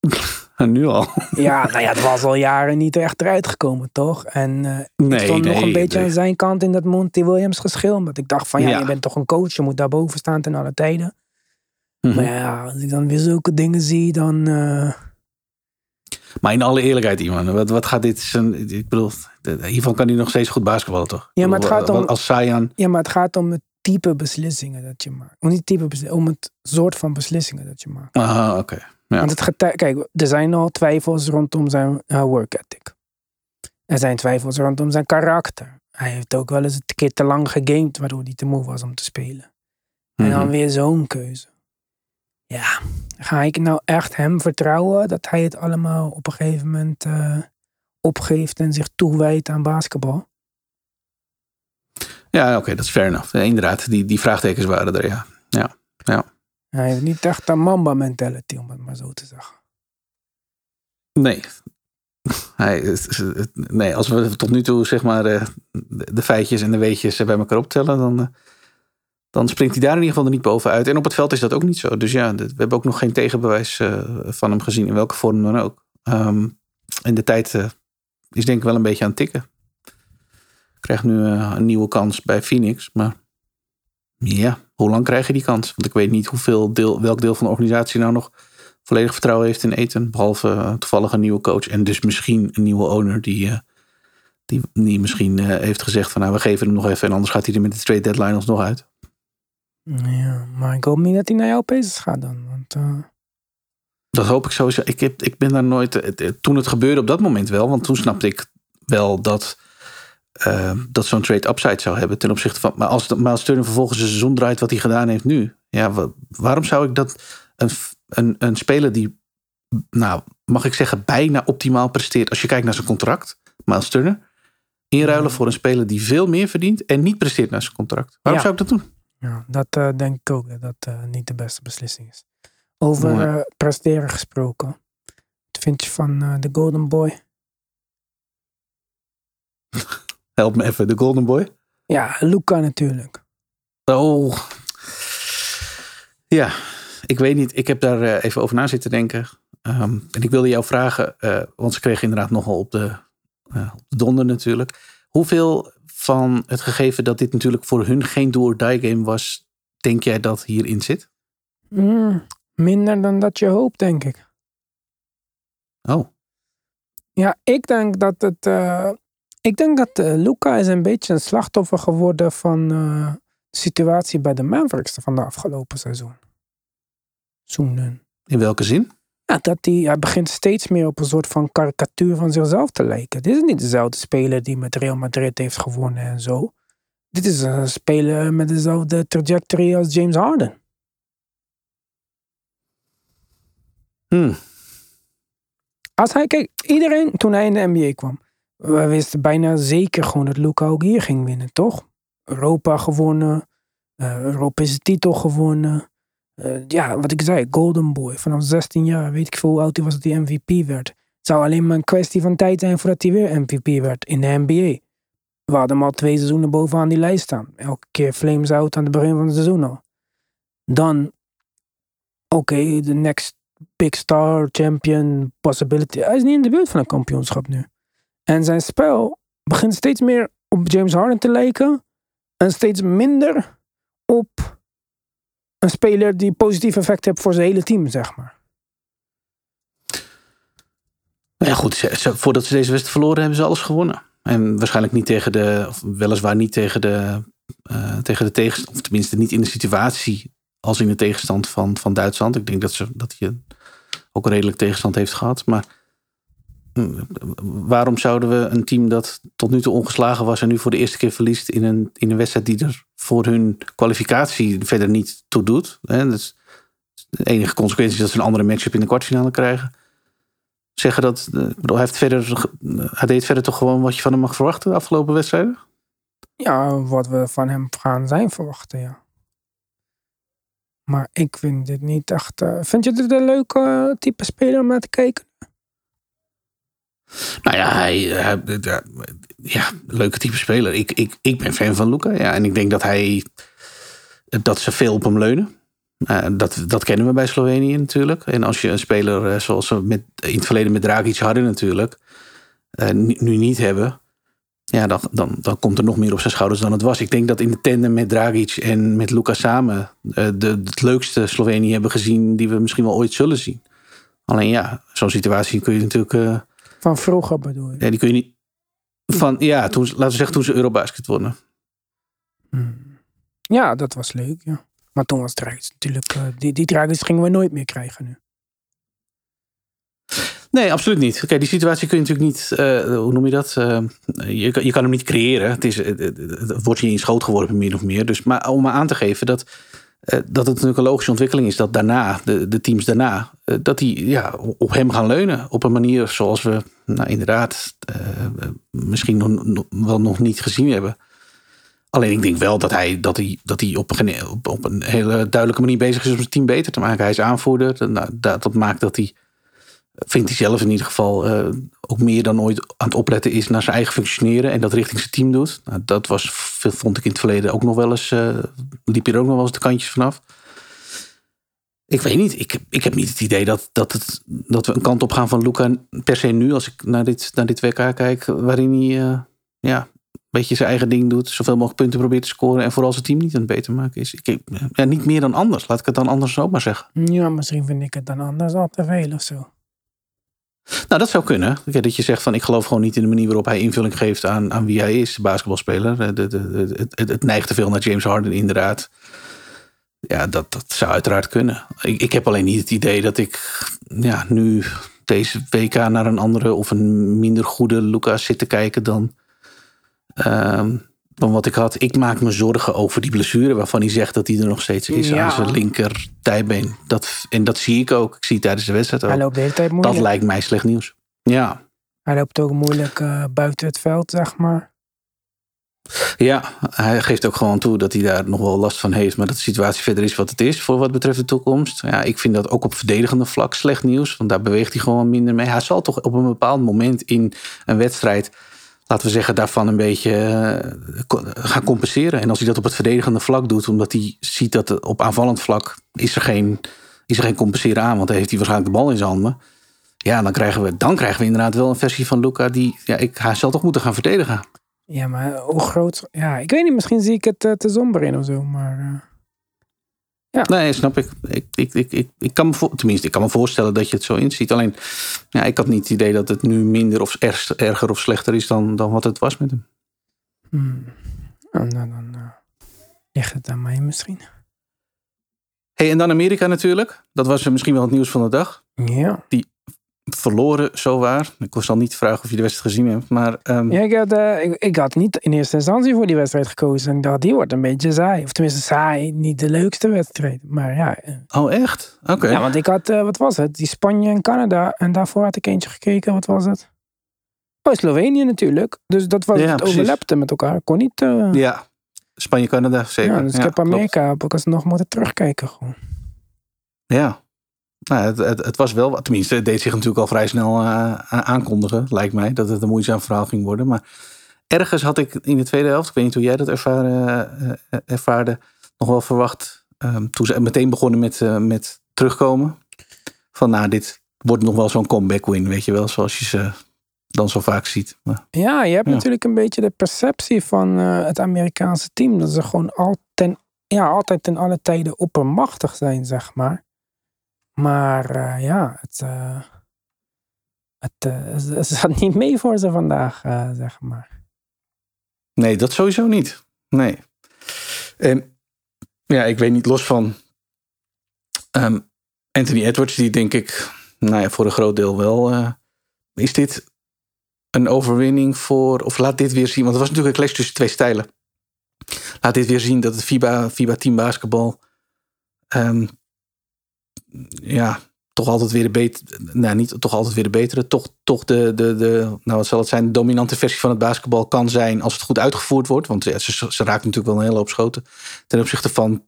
En nu al. Ja, nou ja, het was al jaren niet echt eruit gekomen, toch? En Nee, ik stond nog een beetje nee. aan zijn kant in dat Monty Williams geschil. Omdat ik dacht van, ja, Ja. je bent toch een coach. Je moet daarboven staan ten alle tijden. Mhm. Maar ja, als ik dan weer zulke dingen zie, dan... eh, Maar in alle eerlijkheid, Iman, wat, wat gaat dit zijn? Ik bedoel, hiervan kan hij nog steeds goed basketballen, toch? Ja, maar het gaat om- Als Sayan. Ja, maar het gaat om het type beslissingen dat je maakt. Om niet type beslissingen, om het soort van beslissingen dat je maakt. Aha, oké. Ja. Want het getij- kijk, er zijn al twijfels rondom zijn eh, work ethic. Er zijn twijfels rondom zijn karakter. Hij heeft ook wel eens een keer te lang gegamed, waardoor hij te moe was om te spelen. En dan Mhm. weer zo'n keuze. Ja, ga ik nou echt hem vertrouwen dat hij het allemaal op een gegeven moment eh, opgeeft en zich toewijdt aan basketbal? Ja, oké, dat is fair enough. Inderdaad, die, die vraagtekens waren er, ja. Ja, ja. Hij heeft niet echt een mamba mentality, om het maar zo te zeggen. Nee. Hij, nee, als we tot nu toe zeg maar eh, de feitjes en de weetjes bij elkaar optellen, dan, eh, dan springt hij daar in ieder geval er niet bovenuit. En op het veld is dat ook niet zo. Dus ja, we hebben ook nog geen tegenbewijs eh, van hem gezien, in welke vorm dan ook. Ehm, en de tijd is denk ik wel een beetje aan het tikken. Krijgt nu eh, een nieuwe kans bij Phoenix, maar ja, hoe lang krijg je die kans? Want ik weet niet hoeveel deel, welk deel van de organisatie nou nog volledig vertrouwen heeft in eten. Behalve eh, toevallig een nieuwe coach. En dus misschien een nieuwe owner die, eh, die, die misschien heeft gezegd van nou we geven hem nog even. En anders gaat hij er met de trade deadline alsnog uit. Ja, maar ik hoop niet dat hij naar jouw Pacers gaat dan. Want Dat hoop ik sowieso. Ik, heb, ik ben daar nooit. Toen het gebeurde op dat moment wel. Want toen snapte ik wel dat. Eh, dat zo'n trade upside zou hebben ten opzichte van. Maar als Miles Turner vervolgens een seizoen draait wat hij gedaan heeft nu. Ja, wa- waarom zou ik dat. Een, een, een speler die. Nou, mag ik zeggen, bijna optimaal presteert. Als je kijkt naar zijn contract. Miles Turner. Inruilen voor een speler die veel meer verdient. En niet presteert naar zijn contract. Waarom Ja. zou ik dat doen? ja, dat eh, denk ik ook dat dat eh, niet de beste beslissing is. Over eh, presteren gesproken. Wat vind je van de Golden Boy? Help me even, de Golden Boy. Ja, Luca natuurlijk. Oh. Ja, ik weet niet. Ik heb daar eh, even over na zitten denken. Ehm, en ik wilde jou vragen, eh, want ze kregen inderdaad nogal op de, eh, op de donder natuurlijk. Hoeveel van het gegeven dat dit natuurlijk voor hun geen do-or-die game was, denk jij dat hierin zit? Mm, minder dan dat je hoopt, denk ik. Oh, Ja, ik denk dat het. Ik denk dat eh, Luca is een beetje een slachtoffer geworden van eh, de situatie bij de Mavericks van de afgelopen seizoen. Seizoenen. in welke zin? Ja, dat hij, hij begint steeds meer op een soort van karikatuur van zichzelf te lijken. Dit is niet dezelfde speler die met Real Madrid heeft gewonnen en zo. Dit is een speler met dezelfde trajectory als James Harden. Hmm. Als hij, kijk, iedereen toen hij in de NBA kwam, we wisten bijna zeker gewoon dat Luca ook hier ging winnen, toch? Europa gewonnen, eh Europese titel gewonnen. Eh, ja, wat ik zei, Golden Boy. Vanaf 16 jaar, weet ik veel hoe oud hij was dat hij MVP werd. Het zou alleen maar een kwestie van tijd zijn voordat hij weer MVP werd in de NBA. We hadden hem al twee seizoenen bovenaan die lijst staan. Elke keer flames out aan het begin van het seizoen al. Dan, oké, de next big star, champion, possibility. Hij is niet in de buurt van een kampioenschap nu. En zijn spel begint steeds meer op James Harden te lijken. En steeds minder op een speler die positief effect heeft voor zijn hele team, zeg maar. Nou ja, goed, voordat ze deze wedstrijd verloren hebben ze alles gewonnen. En waarschijnlijk niet tegen de, of weliswaar niet tegen de, eh, tegen de tegenstand, of tenminste niet in de situatie als in de tegenstand van, van Duitsland. Ik denk dat, ze, dat hij ook redelijk tegenstand heeft gehad. Maar waarom zouden we een team dat tot nu toe ongeslagen was en nu voor de eerste keer verliest in een, in een wedstrijd die er voor hun kwalificatie verder niet toe doet? Hè? De enige consequentie is dat ze een andere matchup in de kwartfinale krijgen zeggen dat. eh, bedoel, hij, heeft verder, hij deed verder toch gewoon wat je van hem mag verwachten de afgelopen wedstrijden? Ja, wat we van hem gaan zijn verwachten, ja. Maar ik vind dit niet echt... eh, vind je dit een leuke eh, type speler om naar te kijken? Nou ja, hij, hij- ja, ja, leuke type speler. Ik, ik, ik ben fan van Luca. Ja, en ik denk dat hij. dat ze veel op hem leunen. Eh, dat, dat kennen we bij Slovenië natuurlijk. En als je een speler eh, zoals we met, in het verleden met Dragic hadden natuurlijk. eh, nu niet hebben. Ja, dan, dan, dan komt er nog meer op zijn schouders dan het was. Ik denk dat in de tandem met Dragic en met Luca samen. eh, de, het leukste Slovenië hebben gezien. die we misschien wel ooit zullen zien. Alleen ja, zo'n situatie kun je natuurlijk. Van vroeger bedoel je? ja, die kun je niet. Van, ja, toen, laten we zeggen toen ze Eurobasket wonnen. Hmm. Ja, dat was leuk, ja. Maar toen was Dragic natuurlijk... eh, die, die Dragic gingen we nooit meer krijgen nu. Nee, absoluut niet. Oké, die situatie kun je natuurlijk niet. eh, hoe noem je dat? Eh, je, kan- je kan hem niet creëren. Het, is, het, het- het wordt je in schoot geworpen, min of meer. Dus, maar om maar aan te geven dat. Eh, dat het natuurlijk een logische ontwikkeling is dat daarna, de, teams daarna, eh, dat die ja, op hem gaan leunen. Op een manier zoals we, nou inderdaad, eh, misschien nog, wel nog niet gezien hebben. Alleen ik denk wel dat hij, dat hij, dat hij op, een, op een hele duidelijke manier bezig is om zijn team beter te maken. Hij is aanvoerder. Nou, dat, dat maakt dat hij, vindt hij zelf in ieder geval, eh, ook meer dan ooit aan het opletten is naar zijn eigen functioneren. En dat richting zijn team doet. Nou, dat was, vond ik in het verleden ook nog wel eens, eh, liep hier ook nog wel eens de kantjes vanaf. Ik weet niet. Ik, ik heb niet het idee dat, dat, het, dat we een kant op gaan van Luca per se nu, als ik naar dit, naar dit WK kijk, waarin hij eh, ja, een beetje zijn eigen ding doet, zoveel mogelijk punten probeert te scoren en vooral zijn team niet aan het beter maken is. Ik, ja, niet meer dan anders, laat ik het dan anders ook maar zeggen. Ja, misschien vind ik het dan anders al te veel of zo. Nou, dat zou kunnen. Dat je zegt van ik geloof gewoon niet in de manier waarop hij invulling geeft aan, aan wie hij is, basketbalspeler. De- het, het, het neigt te veel naar James Harden, inderdaad. Ja, dat, dat zou uiteraard kunnen. Ik, ik heb alleen niet het idee dat ik ja, nu deze WK naar een andere of een minder goede Lucas zit te kijken dan, ehm, dan wat ik had. Ik maak me zorgen over die blessure waarvan hij zegt dat hij er nog steeds is Ja. aan zijn linker dijbeen. Dat, en dat zie ik ook. Ik zie het tijdens de wedstrijd ook. Hij loopt de hele tijd Dat moeilijk. lijkt mij slecht nieuws. Ja, Hij loopt ook moeilijk eh, buiten het veld, zeg maar. ja, hij geeft ook gewoon toe dat hij daar nog wel last van heeft. Maar dat de situatie verder is wat het is voor wat betreft de toekomst. Ja, ik vind dat ook op verdedigende vlak slecht nieuws. Want daar beweegt hij gewoon minder mee. Hij zal toch op een bepaald moment in een wedstrijd, laten we zeggen, daarvan een beetje eh, gaan compenseren. En als hij dat op het verdedigende vlak doet, omdat hij ziet dat op aanvallend vlak is er geen, is er geen compenseren aan. Want dan heeft hij waarschijnlijk de bal in zijn handen. Ja, dan krijgen we, dan krijgen we inderdaad wel een versie van Luca die, ja, ik, hij zal toch moeten gaan verdedigen. Ja, maar hoe groot... Ja, ik weet niet, misschien zie ik het eh, te somber in of zo, maar... eh, Nee, snap ik. Ik, ik, ik, ik, ik kan me voor, tenminste, ik kan me voorstellen dat je het zo inziet. Alleen, ja, ik had niet het idee dat het nu minder of erg, erger of slechter is dan, dan wat het was met hem. hmm. Nou, nou, dan eh, ligt het aan mij misschien. Hey, en dan Amerika natuurlijk. Dat was misschien wel het nieuws van de dag. Ja. Verloren, zo waar. Ik zal niet vragen of je de wedstrijd gezien hebt. Maar ehm, Ja, ik had, eh, ik, ik had niet in eerste instantie voor die wedstrijd gekozen. En ik dacht, die wordt een beetje saai. Of tenminste saai, niet de leukste wedstrijd. Maar ja, eh, oh echt? Oké. ja want ik had, eh, wat was het? Die Spanje en Canada. En daarvoor had ik eentje gekeken, wat was het? Oh, Slovenië natuurlijk. Dus dat was, Ja, het precies. overlapte met elkaar. Ik kon niet... Ja, Spanje-Canada, zeker. ja, dus ik heb klopt. Amerika heb ik alsnog moeten terugkijken gewoon. Ja. Nou, het, het, het was wel, tenminste, het deed zich natuurlijk al vrij snel eh, aankondigen, lijkt mij, dat het een moeizaam verhaal ging worden. Maar ergens had ik in de tweede helft, ik weet niet hoe jij dat ervaren, eh, ervaarde, nog wel verwacht. ehm, toen ze meteen begonnen met, eh, met terugkomen. Van nou, dit wordt nog wel zo'n comeback win, weet je wel, zoals je ze dan zo vaak ziet. Maar, Ja, je hebt Ja. natuurlijk een beetje de perceptie van eh, het Amerikaanse team. Dat ze gewoon al ten, ja, altijd ten alle tijden oppermachtig zijn, zeg maar. Maar eh, ja, het, eh, het, uh, ze zat niet mee voor ze vandaag, uh, zeg maar. Nee, dat sowieso niet. Nee. En ja, ik weet niet, los van um, Anthony Edwards, die denk ik, nou ja, voor een groot deel wel. Uh, is dit een overwinning voor, of laat dit weer zien, want het was natuurlijk een clash tussen twee stijlen. Laat dit weer zien dat het FIBA, FIBA team basketbal, um, ja, toch altijd weer de betere, nou niet toch altijd weer de betere, toch, toch de, de, de, nou wat zal het zijn, de dominante versie van het basketbal kan zijn als het goed uitgevoerd wordt. Want ze, ze raakt natuurlijk wel een hele hoop schoten. Ten opzichte van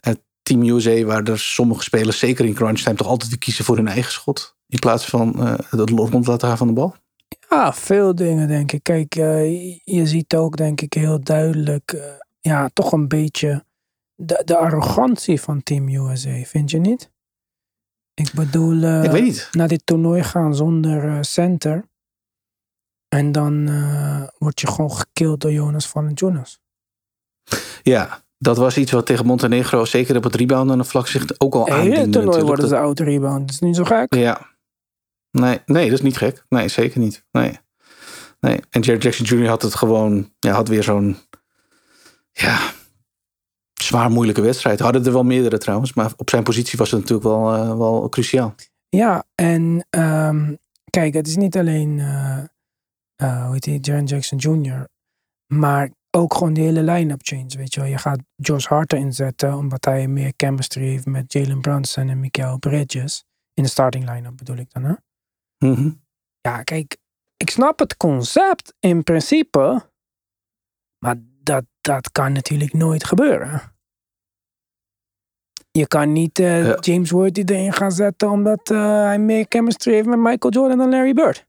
het Team USA, waar er sommige spelers, zeker in crunch time, toch altijd weer kiezen voor hun eigen schot. In plaats van uh, het rond laten gaan van de bal. Ja, veel dingen denk ik. Kijk, uh, je ziet ook denk ik heel duidelijk, ja, toch een beetje de, de arrogantie van Team USA, vind je niet? Ik bedoel, uh, ik weet niet. naar dit toernooi gaan zonder uh, center. En dan uh, word je gewoon gekild door Jonas van Jonas. Ja, dat was iets wat tegen Montenegro, zeker op het rebound aan de vlak, zich ook al. In het toernooi worden ze oud rebound. Dat is niet zo gek. Ja. Nee, nee, dat is niet gek. Nee, zeker niet. Nee. nee. En Jared Jackson Jr. had het gewoon, ja, had weer zo'n, ja, zwaar moeilijke wedstrijd. Hadden er wel meerdere trouwens, maar op zijn positie was het natuurlijk wel, uh, wel cruciaal. Ja, en um, kijk, het is niet alleen, uh, uh, hoe heet hij, Jaren Jackson Jr., maar ook gewoon de hele line-up change. Weet je wel, je gaat Josh Hart inzetten omdat hij meer chemistry heeft met Jalen Brunson en Mikael Bridges. In de starting line-up bedoel ik dan, hè? Mm -hmm. Ja, kijk, ik snap het concept in principe, maar dat, dat kan natuurlijk nooit gebeuren. Je kan niet uh, ja. James Worthy erin gaan zetten omdat uh, hij meer chemistry heeft met Michael Jordan dan Larry Bird.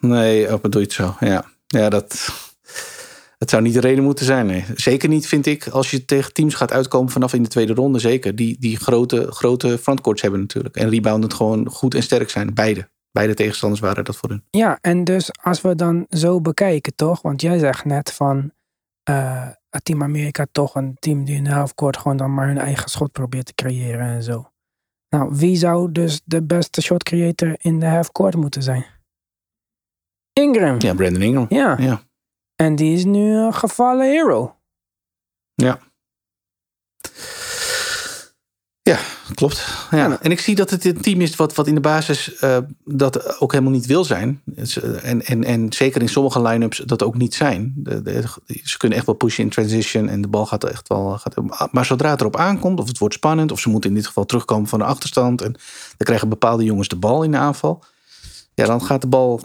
Nee, op bedoel je het zo. Ja, ja dat, het zou niet de reden moeten zijn. Nee. Zeker niet, vind ik, als je tegen teams gaat uitkomen vanaf in de tweede ronde. Zeker. Die, die grote, grote frontcourts hebben natuurlijk. En reboundend gewoon goed en sterk zijn. Beide. Beide tegenstanders waren dat voor hun. Ja, en dus als we dan zo bekijken, toch? Want jij zegt net van. Uh, Team Amerika toch een team die in de halfcourt gewoon dan maar hun eigen schot probeert te creëren en zo. Nou, wie zou dus de beste shot creator in de halfcourt moeten zijn? Ingram. Ja, Brandon Ingram. Ja. ja. En die is nu een gevallen hero. Ja. Ja, klopt. Ja. En ik zie dat het een team is wat, wat in de basis uh, dat ook helemaal niet wil zijn. En, en, en zeker in sommige line-ups dat ook niet zijn. De, ze kunnen echt wel pushen in transition en de bal gaat echt wel. Gaat, maar zodra het erop aankomt, of het wordt spannend, of ze moeten in dit geval terugkomen van de achterstand. En dan krijgen bepaalde jongens de bal in de aanval. Ja, dan gaat de bal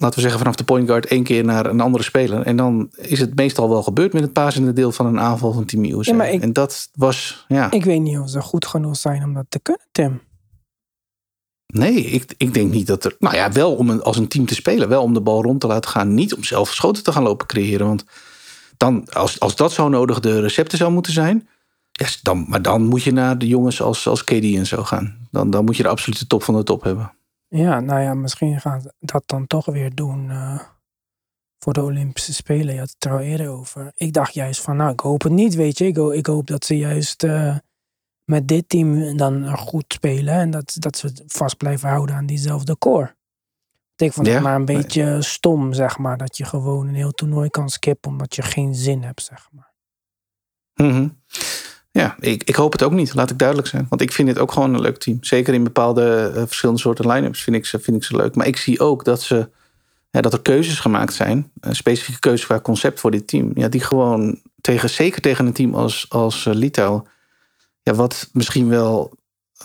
laten we zeggen, vanaf de point guard één keer naar een andere speler. En dan is het meestal wel gebeurd met het pasende deel van een aanval van Team USA. Ja, ik, en dat was, ja. Ik weet niet of ze goed genoeg zijn om dat te kunnen, Tim. Nee, ik, ik denk niet dat er. Nou ja, wel om een, als een team te spelen. Wel om de bal rond te laten gaan. Niet om zelf schoten te gaan lopen creëren. Want dan, als, als dat zo nodig de recepten zou moeten zijn. Ja, dan, maar dan moet je naar de jongens als, als KD en zo gaan. Dan, dan moet je de absolute top van de top hebben. Ja, nou ja, misschien gaan ze dat dan toch weer doen uh, voor de Olympische Spelen. Je had het er al eerder over. Ik dacht juist van, nou, ik hoop het niet, weet je. Ik, hoop, ik hoop dat ze juist uh, met dit team dan goed spelen. En dat, dat ze vast blijven houden aan diezelfde core. Ik vond het maar een beetje nee. stom, zeg maar. Dat je gewoon een heel toernooi kan skippen omdat je geen zin hebt, zeg maar. Mm -hmm. Ja, ik, ik hoop het ook niet, laat ik duidelijk zijn. Want ik vind het ook gewoon een leuk team. Zeker in bepaalde uh, verschillende soorten line-ups vind ik, ze, vind ik ze leuk. Maar ik zie ook dat, ze, dat er keuzes gemaakt zijn. Een specifieke keuze qua concept voor dit team. Ja, die gewoon tegen, zeker tegen een team als, als uh, Litouw. Ja, wat misschien wel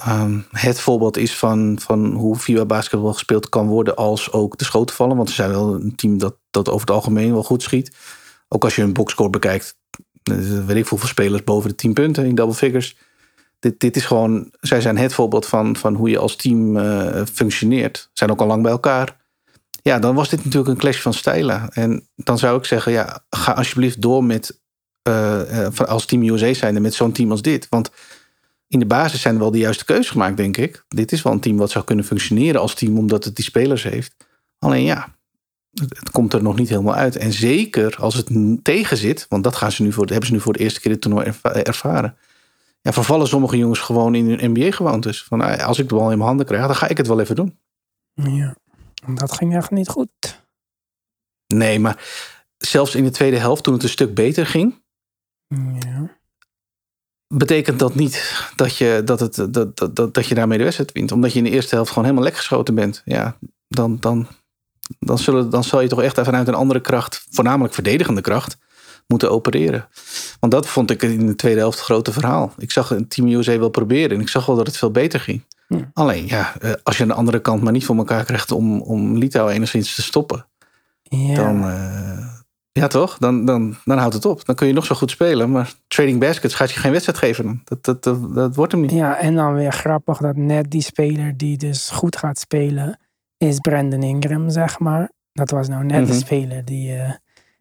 um, het voorbeeld is van, van hoe FIBA basketbal gespeeld kan worden. Als ook de schoten vallen. Want ze zijn wel een team dat, dat over het algemeen wel goed schiet. Ook als je een boxscore bekijkt weet ik hoeveel spelers boven de 10 punten in double figures. Dit, dit is gewoon, zij zijn het voorbeeld van, van hoe je als team uh, functioneert. Zijn ook al lang bij elkaar. Ja, dan was dit natuurlijk een clash van stijlen. En dan zou ik zeggen, ja, ga alsjeblieft door met, uh, als Team USA zijnde, met zo'n team als dit. Want in de basis zijn wel de juiste keuzes gemaakt, denk ik. Dit is wel een team wat zou kunnen functioneren als team, omdat het die spelers heeft. Alleen ja, het komt er nog niet helemaal uit. En zeker als het tegen zit, want dat gaan ze nu voor, hebben ze nu voor de eerste keer dit toernooi ervaren. Ja, vervallen sommige jongens gewoon in hun NBA gewoontes. Van nou als ik de bal in mijn handen krijg, dan ga ik het wel even doen. Ja, dat ging echt niet goed. Nee, maar zelfs in de tweede helft, toen het een stuk beter ging, Ja. betekent dat niet dat je, dat het, dat, dat, dat, dat je daarmee de wedstrijd wint. Omdat je in de eerste helft gewoon helemaal lek geschoten bent. Ja, dan, dan, dan, zullen, dan zal je toch echt vanuit een andere kracht, voornamelijk verdedigende kracht, moeten opereren. Want dat vond ik in de tweede helft het grote verhaal. Ik zag Team USA wel proberen en ik zag wel dat het veel beter ging. Ja. Alleen, ja, eh, als je aan de andere kant maar niet voor elkaar krijgt om, om Litouwen enigszins te stoppen, Ja. dan, eh, ja toch? Dan, dan, dan houdt het op. Dan kun je nog zo goed spelen, maar trading baskets gaat je geen wedstrijd geven. dat, dat, dat wordt hem niet. ja, en dan weer grappig dat net die speler die dus goed gaat spelen, is Brandon Ingram, zeg maar. Dat was nou net de Mhm. speler die eh,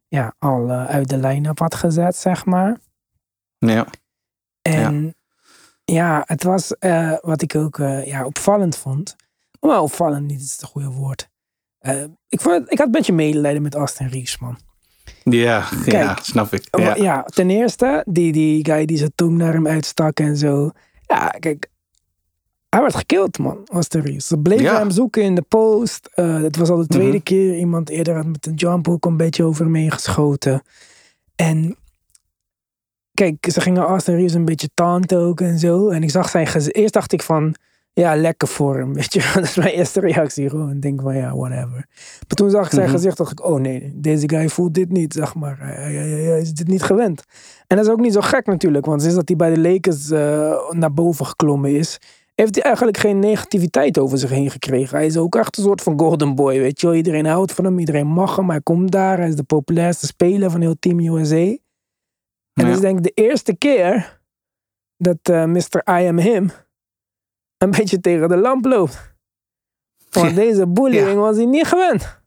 ja, al eh, uit de line-up had gezet, zeg maar. Ja. En ja, het was eh, wat ik ook ja, opvallend vond. Maar opvallend niet is het goede woord. Ik, vond, ik had een beetje medelijden met Austin Reeves, man. Ja, ja, snap ik. Ja. Ja. ja, ten eerste, die, die guy die zijn tong naar hem uitstak en zo. Ja, kijk. Hij werd gekild, man, Reeves. Ze bleven Ja. hem zoeken in de post. Eh, het was al de tweede Mhm. keer. Iemand eerder had met een jump hook een beetje over heen geschoten. En kijk, ze gingen Austin Reeves een beetje taunten ook en zo. En ik zag zijn gezicht. Eerst dacht ik van, ja, lekker voor hem. Weet je, dat is mijn eerste reactie. Gewoon ik denk van, ja, whatever. Maar toen zag ik zijn Mhm. gezicht, dacht ik, oh nee, deze guy voelt dit niet, zeg maar. Hij, hij- hij- hij is dit niet gewend. En dat is ook niet zo gek natuurlijk, want sinds dat hij bij de Lakers eh, naar boven geklommen is, heeft hij eigenlijk geen negativiteit over zich heen gekregen. Hij is ook echt een soort van golden boy, weet je wel. Iedereen houdt van hem, iedereen mag hem, hij komt daar, hij is de populairste speler van heel Team USA. En Ja. het is denk ik de eerste keer dat eh Mr. I Am Him een beetje tegen de lamp loopt. Want deze bullying Ja. was hij niet gewend.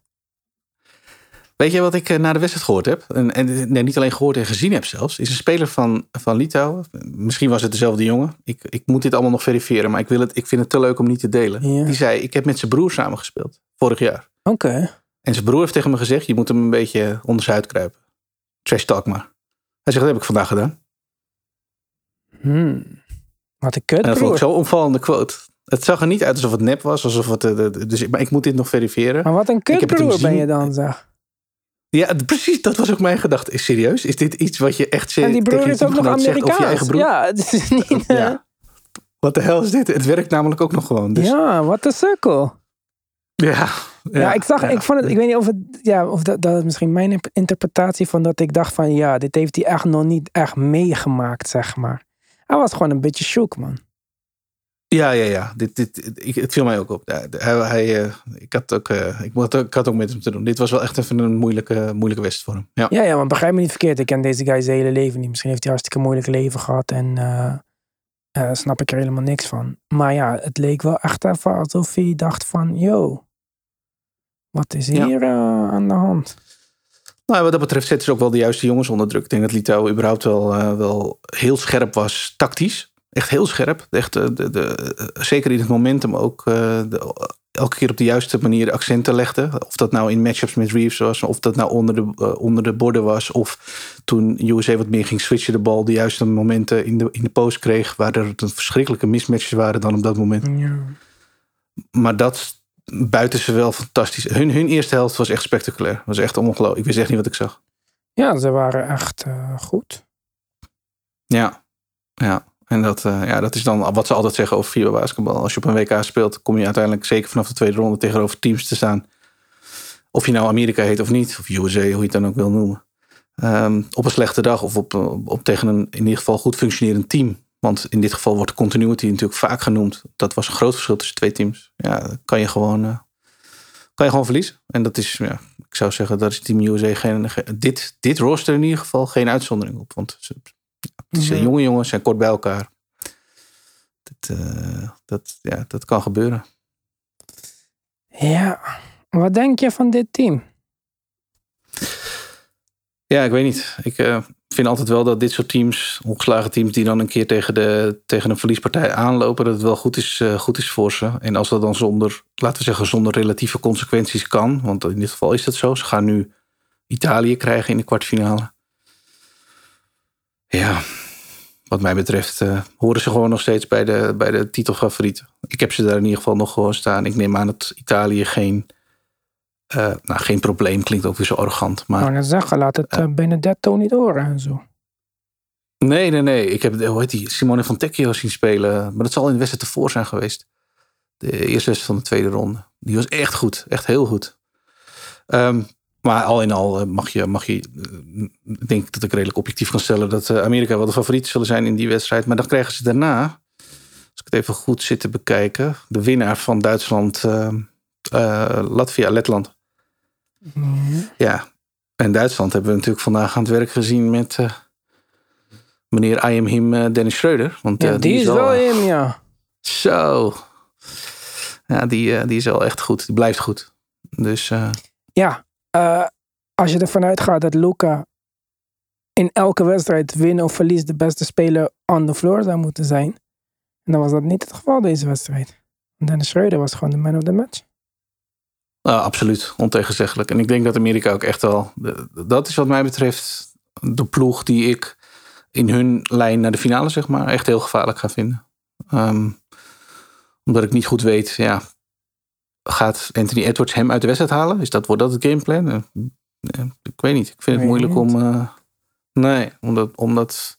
Weet je wat ik eh, na de wedstrijd gehoord heb? En, en nee, niet alleen gehoord en gezien heb zelfs. Is een speler van, van Litouwen. Misschien was het dezelfde jongen. Ik, ik moet dit allemaal nog verifiëren. Maar ik, wil het, ik vind het te leuk om niet te delen. Ja. Die zei, ik heb met zijn broer samengespeeld. Vorig jaar. Oké. En zijn broer heeft tegen me gezegd, je moet hem een beetje onder zijn huid kruipen. Trash talk maar. Hij zegt, dat heb ik vandaag gedaan. Hmm. Wat een kut, En dat vond ik zo'n opvallende quote. Het zag er niet uit alsof het nep was. Alsof het, eh, de- dus, maar ik moet dit nog verifiëren. Maar wat een kutbroer ben je dan, zeg. Ja, precies. Dat was ook mijn gedachte. Is serieus? Is dit iets wat je echt En die broer is ook nog Amerikaans. Of je eigen broer? Ja, het is niet... eh, Ja. Wat de hel is dit? Het werkt namelijk ook nog gewoon. Dus, ja. Wat een sukkel. Ja, Ja, ik zag, ja. ik vond het, ik weet niet of het, ja, of dat, dat is misschien mijn interpretatie van dat ik dacht van, ja, dit heeft hij echt nog niet echt meegemaakt, zeg maar. Hij was gewoon een beetje shook, man. Ja, ja, ja. Dit, dit, ik, het viel mij ook op. Ja, hij, hij, eh, ik, had ook, eh, ik, had, ik had ook met hem te doen. Dit was wel echt even een moeilijke, moeilijke wedstrijd voor hem. Ja. Ja, ja, maar begrijp me niet verkeerd. Ik ken deze guy zijn hele leven niet. Misschien heeft hij een hartstikke moeilijk leven gehad en eh, snap ik er helemaal niks van. Maar ja, het leek wel echt even alsof hij dacht van, yo, wat is hier aan de hand? Nou, wat dat betreft zetten ze ook wel de juiste jongens onder druk. Ik denk dat Litouwen überhaupt wel, wel heel scherp was tactisch. Echt heel scherp. Echt, eh, de, de, zeker in het momentum ook eh, elke keer op de juiste manier de accenten legde. Of dat nou in matchups met Reeves was. Of dat nou onder de, eh, onder de borden was. Of toen USA wat meer ging switchen de bal. De juiste momenten in de, in de post kreeg. Waar er verschrikkelijke mismatches waren dan op dat moment. Ja. Maar dat buiten ze wel fantastisch. Hun, hun eerste helft was echt spectaculair. Was echt ongelooflijk. Ik wist echt niet wat ik zag. ja, ze waren echt goed. Ja, ja. En dat, eh, ja, dat is dan wat ze altijd zeggen over FIBA basketbal. Als je op een WK speelt, kom je uiteindelijk zeker vanaf de tweede ronde tegenover teams te staan. Of je nou Amerika heet of niet, of USA, hoe je het dan ook wil noemen. Ehm, op een slechte dag of op, op, op tegen een in ieder geval goed functionerend team. Want in dit geval wordt continuity natuurlijk vaak genoemd. Dat was een groot verschil tussen twee teams. Ja, kan je gewoon, eh, kan je gewoon verliezen. En dat is, ja, ik zou zeggen, dat is Team USA geen- dit, dit roster in ieder geval geen uitzondering op. Want ze, het zijn jonge jongens, zijn kort bij elkaar. Dat, eh, dat, ja, dat kan gebeuren. Ja, wat denk je van dit team? Ja, ik weet niet. Ik eh, vind altijd wel dat dit soort teams, ongeslagen teams, die dan een keer tegen, de, tegen een verliespartij aanlopen, dat het wel goed is, eh, goed is voor ze. En als dat dan zonder, laten we zeggen, zonder relatieve consequenties kan, want in dit geval is dat zo. Ze gaan nu Italië krijgen in de kwartfinale. Ja, wat mij betreft eh, horen ze gewoon nog steeds bij de, bij de titelfavorieten. Ik heb ze daar in ieder geval nog gewoon staan. Ik neem aan dat Italië geen, eh, nou, geen probleem klinkt ook weer zo arrogant. Maar wou net zeggen, laat het eh, Benedetto niet horen en zo. nee, nee, nee. Ik heb hoe heet die, Simone van Tecchio zien spelen. Maar dat zal in de wedstrijd ervoor zijn geweest. De eerste wedstrijd van de tweede ronde. Die was echt goed. Echt heel goed. Ehm, maar al in al eh, mag je, mag je eh, ik denk dat ik redelijk objectief kan stellen dat eh, Amerika wel de favorieten zullen zijn in die wedstrijd. Maar dan krijgen ze daarna, als ik het even goed zit te bekijken, de winnaar van Duitsland, eh, Latvia, Letland. Ja, en Duitsland hebben we natuurlijk vandaag aan het werk gezien met meneer I am him Dennis Schreuder. Want Ja, die is wel in, ja. Zo. Ja, die, die is wel echt goed. Die blijft goed. Dus Ja, eh, als je ervan uitgaat dat Luca in elke wedstrijd win of verlies de beste speler on the floor zou moeten zijn. En dan was dat niet het geval deze wedstrijd. Dennis Schreuder was gewoon de man of the match. absoluut ontegenzeggelijk. En ik denk dat Amerika ook echt wel... Dat is wat mij betreft de ploeg die ik in hun lijn naar de finale, zeg maar, echt heel gevaarlijk ga vinden. Ehm, omdat ik niet goed weet, ja, gaat Anthony Edwards hem uit de wedstrijd halen? Is dat, wordt dat het gameplan? Eh, eh, ik weet niet. Ik vind het moeilijk om... eh, nee, omdat, omdat,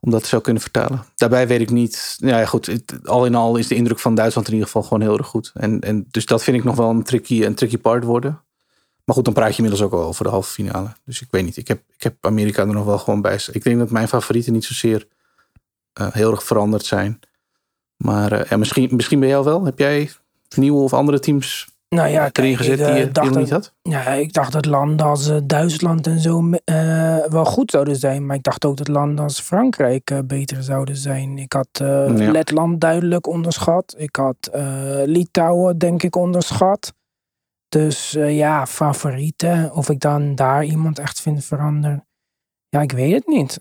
om dat zou kunnen vertalen. Daarbij weet ik niet... Ja, ja, goed. het- al in al is de indruk van Duitsland in ieder geval gewoon heel erg goed. En, en dus dat vind ik nog wel een tricky, een tricky part worden. Maar goed, dan praat je inmiddels ook al over de halve finale. Dus ik weet niet. Ik heb, ik heb Amerika er nog wel gewoon bij. Ik denk dat mijn favorieten niet zozeer heel erg veranderd zijn. Maar ja, misschien, misschien bij jou wel. Heb jij nieuwe of andere teams Nou ja, erin gezet ik, die eh, je, die dacht je niet dat- had? Ja, ik dacht dat landen als eh, Duitsland en zo eh, wel goed zouden zijn. Maar ik dacht ook dat landen als Frankrijk beter zouden zijn. Ik had Ja. Letland duidelijk onderschat. Ik had Litouwen denk ik onderschat. Dus ja, favorieten. Of ik dan daar iemand echt vind veranderen. Ja, ik weet het niet.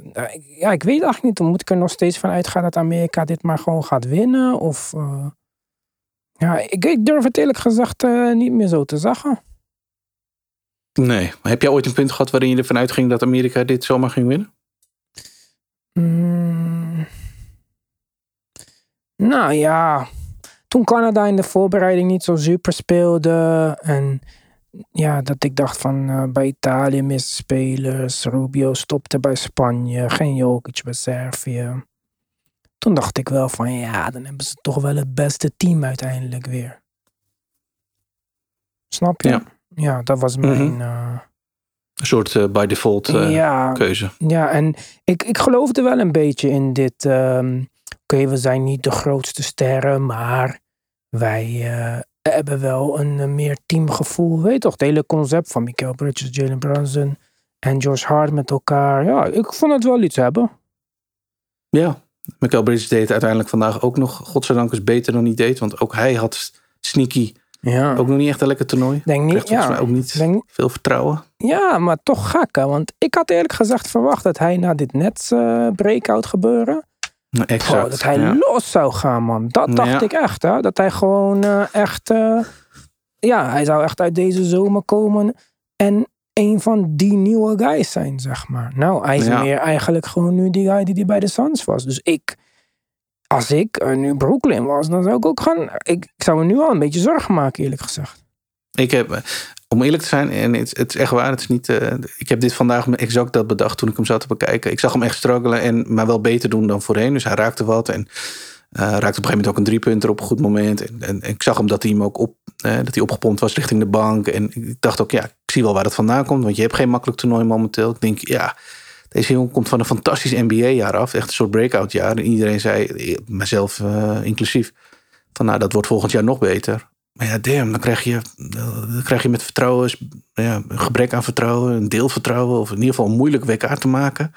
Ja, ik weet eigenlijk niet. Moet ik er nog steeds van uitgaan dat Amerika dit maar gewoon gaat winnen? Of... ja, ik, ik durf het eerlijk gezegd eh, niet meer zo te zeggen. Nee. Heb jij ooit een punt gehad waarin je ervan uitging dat Amerika dit zomaar ging winnen? Mm. Nou ja, toen Canada in de voorbereiding niet zo super speelde. En ja, dat ik dacht van eh, bij Italië miste spelers. Rubio stopte bij Spanje. Geen Jokic bij Servië. Toen dacht ik wel van ja, dan hebben ze toch wel het beste team uiteindelijk weer. Snap je? Ja. Ja, dat was mijn... Mhm. eh, Een soort eh, by default eh, ja, keuze. ja, en ik, ik geloofde wel een beetje in dit. ehm, Oké, we zijn niet de grootste sterren, maar wij hebben wel een, meer teamgevoel. Weet toch, het hele concept van Michael Bridges, Jalen Brunson en Josh Hart met elkaar. Ja, ik vond het wel iets hebben. Ja. Michael Bridges deed uiteindelijk vandaag ook nog, godzijdank, eens beter dan hij deed. Want ook hij had sneaky Ja, ook nog niet echt een lekker toernooi. denk niet. volgens mij Ja, ook niet denk, veel vertrouwen. ja, maar toch gek, hè? Want ik had eerlijk gezegd verwacht dat hij na dit Nets eh, breakout gebeuren. Nou, Exact. dat hij ja. los zou gaan, man. Dat dacht Ja. ik echt, hè. Dat hij gewoon eh, echt... eh, ja, hij zou echt uit deze zomer komen en een van die nieuwe guys zijn, zeg maar. Nou, hij is Ja. meer eigenlijk gewoon nu die guy die, die bij de Suns was. Dus ik, als ik nu Brooklyn was, dan zou ik ook gaan... Ik, ik zou me nu al een beetje zorgen maken, eerlijk gezegd. Ik heb, eh, om eerlijk te zijn, en het, het is echt waar, het is niet, eh, ik heb dit vandaag exact dat bedacht toen ik hem zat te bekijken. Ik zag hem echt struggelen, en, maar wel beter doen dan voorheen. Dus hij raakte wat en eh, raakte op een gegeven moment ook een driepunter op een goed moment. En, en, en ik zag hem dat hij hem ook op, dat hij opgepompt was richting de bank. En ik dacht ook, ja, zie wel waar dat vandaan komt, want je hebt geen makkelijk toernooi momenteel. Ik denk, ja, deze jongen komt van een fantastisch NBA-jaar af, echt een soort breakout jaar. En iedereen zei, eh, mezelf eh, inclusief, van nou, dat wordt volgend jaar nog beter. Maar ja, damn, dan krijg je, dan krijg je met vertrouwen, ja, een gebrek aan vertrouwen, een deelvertrouwen, of in ieder geval moeilijk WK te maken.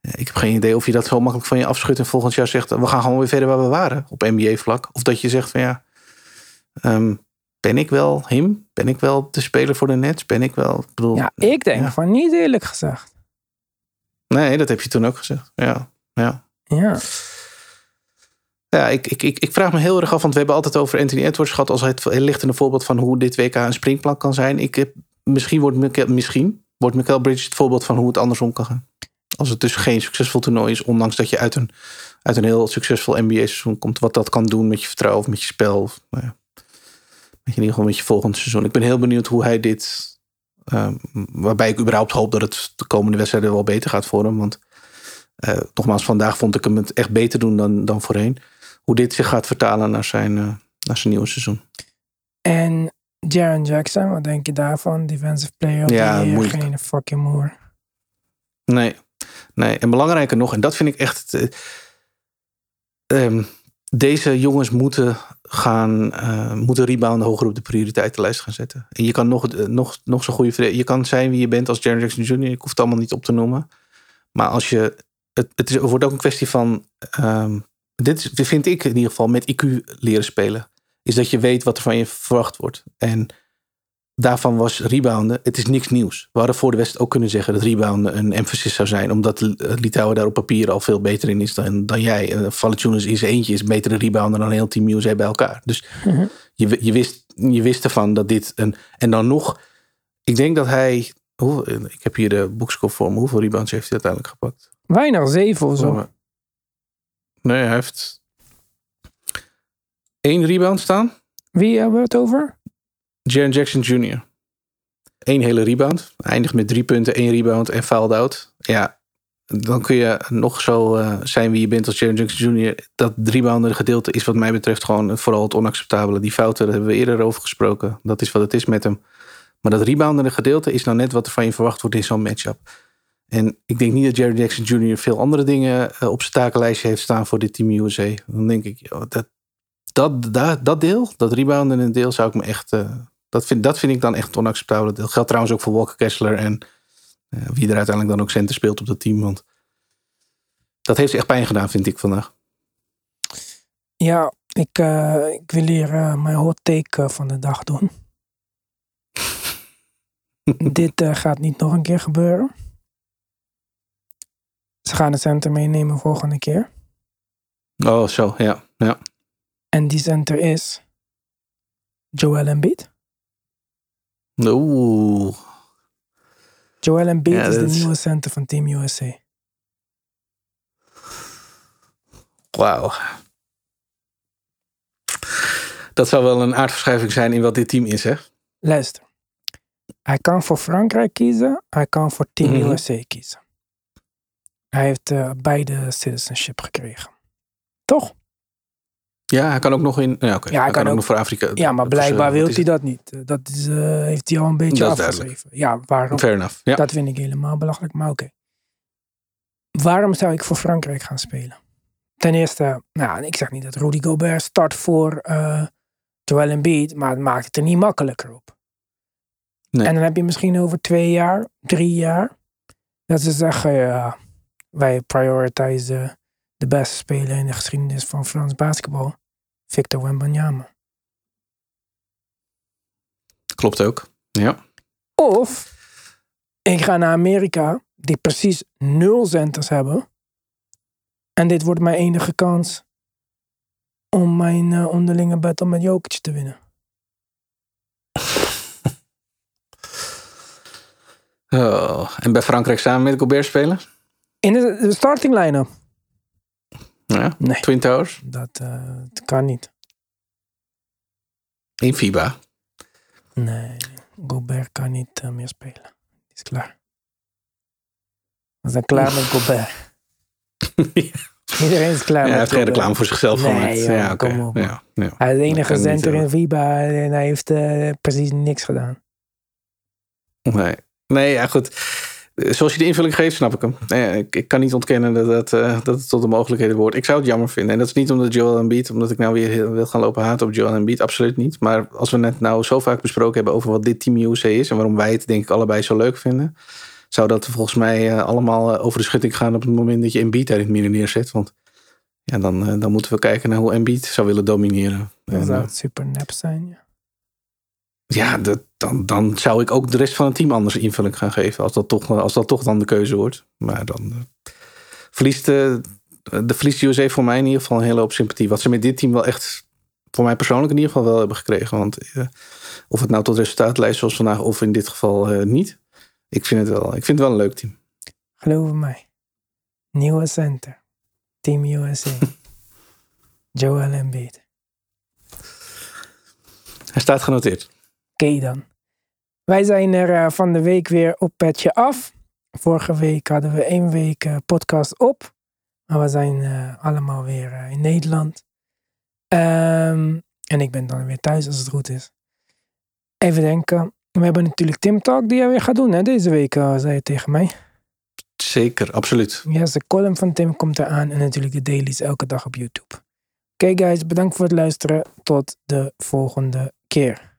Ik heb geen idee of je dat zo makkelijk van je afschudt en volgend jaar zegt, we gaan gewoon weer verder waar we waren op NBA-vlak. Of dat je zegt van ja, ehm, ben ik wel hem? Ben ik wel de speler voor de Nets? Ben ik wel, ik bedoel, Ja, ik denk Ja. van niet, eerlijk gezegd. nee, dat heb je toen ook gezegd. Ja, ja. Ja. Ja, ik, ik, ik, ik vraag me heel erg af, want we hebben altijd over Anthony Edwards gehad als het heel lichtende voorbeeld van hoe dit WK een springplank kan zijn. Ik heb, misschien wordt Michael, misschien wordt Michael Bridges het voorbeeld van hoe het andersom kan gaan. als het dus geen succesvol toernooi is, ondanks dat je uit een, uit een heel succesvol NBA-seizoen komt, wat dat kan doen met je vertrouwen of met je spel. Of, nou ja, in ieder geval met je volgende seizoen. Ik ben heel benieuwd hoe hij dit. ehm, waarbij ik überhaupt hoop dat het de komende wedstrijden wel beter gaat voor hem. Want eh, nogmaals, vandaag vond ik hem het echt beter doen dan, dan voorheen. Hoe dit zich gaat vertalen naar zijn, eh, naar zijn nieuwe seizoen. En Jaron Jackson, wat denk je daarvan? Defensive player of Ja, the year, geen fucking moer. Nee, nee. En belangrijker nog, en dat vind ik echt. eh, ehm, deze jongens moeten gaan, eh, moeten rebounden hoger op de prioriteitenlijst gaan zetten. En je kan nog, eh, nog, nog zo'n goede Je kan zijn wie je bent als Jaren Jackson Jr. Ik hoef het allemaal niet op te noemen. Maar als je. Het, het, is, wordt ook een kwestie van. ehm, dit vind ik in ieder geval met IQ leren spelen. Is dat je weet wat er van je verwacht wordt. En daarvan was rebounden. Het is niks nieuws. We hadden voor de wedstrijd ook kunnen zeggen dat rebounden een emphasis zou zijn. Omdat eh, Litouwen daar op papier al veel beter in is dan, dan jij. Uh, in zijn eentje is een betere rebounder dan heel Team USA bij elkaar. Dus je, je, wist, je wist ervan dat dit een... En dan nog, ik denk dat hij... Hoe, ik heb hier de boekscore voor me. Hoeveel rebounds heeft hij uiteindelijk gepakt? Weinig, zeven of zo. Nee, hij heeft één rebound staan. Wie hebben we het over? Jaren Jackson Jr. Eén hele rebound. Eindigt met drie punten, één rebound en fouled out. Ja, dan kun je nog zo uh, zijn wie je bent als Jaren Jackson Jr. Dat reboundende gedeelte is wat mij betreft gewoon vooral het onacceptabele. Die fouten, daar hebben we eerder over gesproken. Dat is wat het is met hem. Maar dat reboundende gedeelte is nou net wat er van je verwacht wordt in zo'n matchup. En ik denk niet dat Jerry Jackson Jr. veel andere dingen uh, op zijn takenlijstje heeft staan voor dit Team USA. Dan denk ik, joh, dat, dat, dat, deel, dat reboundende deel, zou ik me echt. Uh, dat, vind, dat vind ik dan echt het onacceptabele deel. Geldt trouwens ook voor Walker Kessler en uh, wie er uiteindelijk dan ook center speelt op dat team. Want dat heeft echt pijn gedaan, vind ik vandaag. Ja, ik, uh, ik wil hier uh, mijn hot take van de dag doen. Dit gaat niet nog een keer gebeuren. Ze gaan de center meenemen volgende keer. Oh, zo, ja. ja. En die center is Joel Embiid. Oeh. Joel Embiid ja, is de is... nieuwe center van Team USA. Wauw. Dat zou wel een aardverschuiving zijn in wat dit team is, hè? Luister. Hij kan voor Frankrijk kiezen. Hij kan voor Team mm -hmm. USA kiezen. Hij heeft uh, beide citizenship gekregen. Toch? Ja, hij kan ook nog in. Ja, okay. ja hij, hij kan, ook nog voor Afrika. Ja, maar blijkbaar wil hij dat niet. Dat is, uh, heeft hij al een beetje dat afgeschreven. Ja, waarom? Fair enough. Ja. Dat vind ik helemaal belachelijk, maar oké. Okay. Waarom zou ik voor Frankrijk gaan spelen? Ten eerste, nou, ik zeg niet dat Rudy Gobert start voor uh, Joel Embiid, maar het maakt het er niet makkelijker op. Nee. En dan heb je misschien over twee jaar, drie jaar, dat ze zeggen, ja, wij prioritizen de beste speler in de geschiedenis van Frans basketbal, Victor Wembanyama. Klopt ook, ja. Of ik ga naar Amerika, die precies nul centers hebben. En dit wordt mijn enige kans om mijn uh, onderlinge battle met Jokic te winnen. Oh, en bij Frankrijk samen met Gobert spelen? In de, de starting line-up. Ja, nee. Twin Towers? Dat, uh, dat kan niet. In FIBA? Nee, Gobert kan niet uh, meer spelen. Is klaar. We zijn klaar met Gobert. ja. Iedereen is klaar ja, met Hij heeft geen reclame voor zichzelf nee, gemaakt. Joh, ja, kom op. Ja, ja. Hij is de enige center in FIBA en hij heeft uh, precies niks gedaan. Nee. Nee, ja goed. Zoals je de invulling geeft, snap ik hem. Ik, ik, kan niet ontkennen dat, dat, uh, dat het tot de mogelijkheden wordt. Ik zou het jammer vinden. En dat is niet omdat Joel Embiid, omdat ik nou weer wil gaan lopen haten op Joel Embiid. Absoluut niet. Maar als we net nou zo vaak besproken hebben over wat dit Team USA is en waarom wij het denk ik allebei zo leuk vinden, zou dat volgens mij uh, allemaal uh, over de schutting gaan op het moment dat je Embiid daar in het midden neerzet. Want ja, dan, dan moeten we kijken naar hoe Embiid zou willen domineren. Dan zou super nep zijn, ja. Ja, dat, dan, dan zou ik ook de rest van het team anders invulling gaan geven. Als dat toch, als dat toch dan de keuze wordt. Maar dan uh, verliest de, de verliest USA voor mij in ieder geval een hele hoop sympathie. Wat ze met dit team wel echt, voor mij persoonlijk in ieder geval wel hebben gekregen. Want uh, of het nou tot resultaat leidt zoals vandaag of in dit geval niet. Ik vind het wel, ik vind het wel een leuk team. Geloof mij. Nieuwe center. Team USA. Joel Embiid. Hij staat genoteerd. Oké dan. Wij zijn er eh, van de week weer op petje af. Vorige week hadden we één week eh, podcast op. Maar we zijn eh, allemaal weer in Nederland. Ehm, en ik ben dan weer thuis als het goed is. Even denken. We hebben natuurlijk Tim Talk die jij weer gaat doen hè, deze week, zei je tegen mij. Zeker, absoluut. Ja, de column van Tim komt eraan. En natuurlijk de dailies elke dag op YouTube. Oké guys, bedankt voor het luisteren. Tot de volgende keer.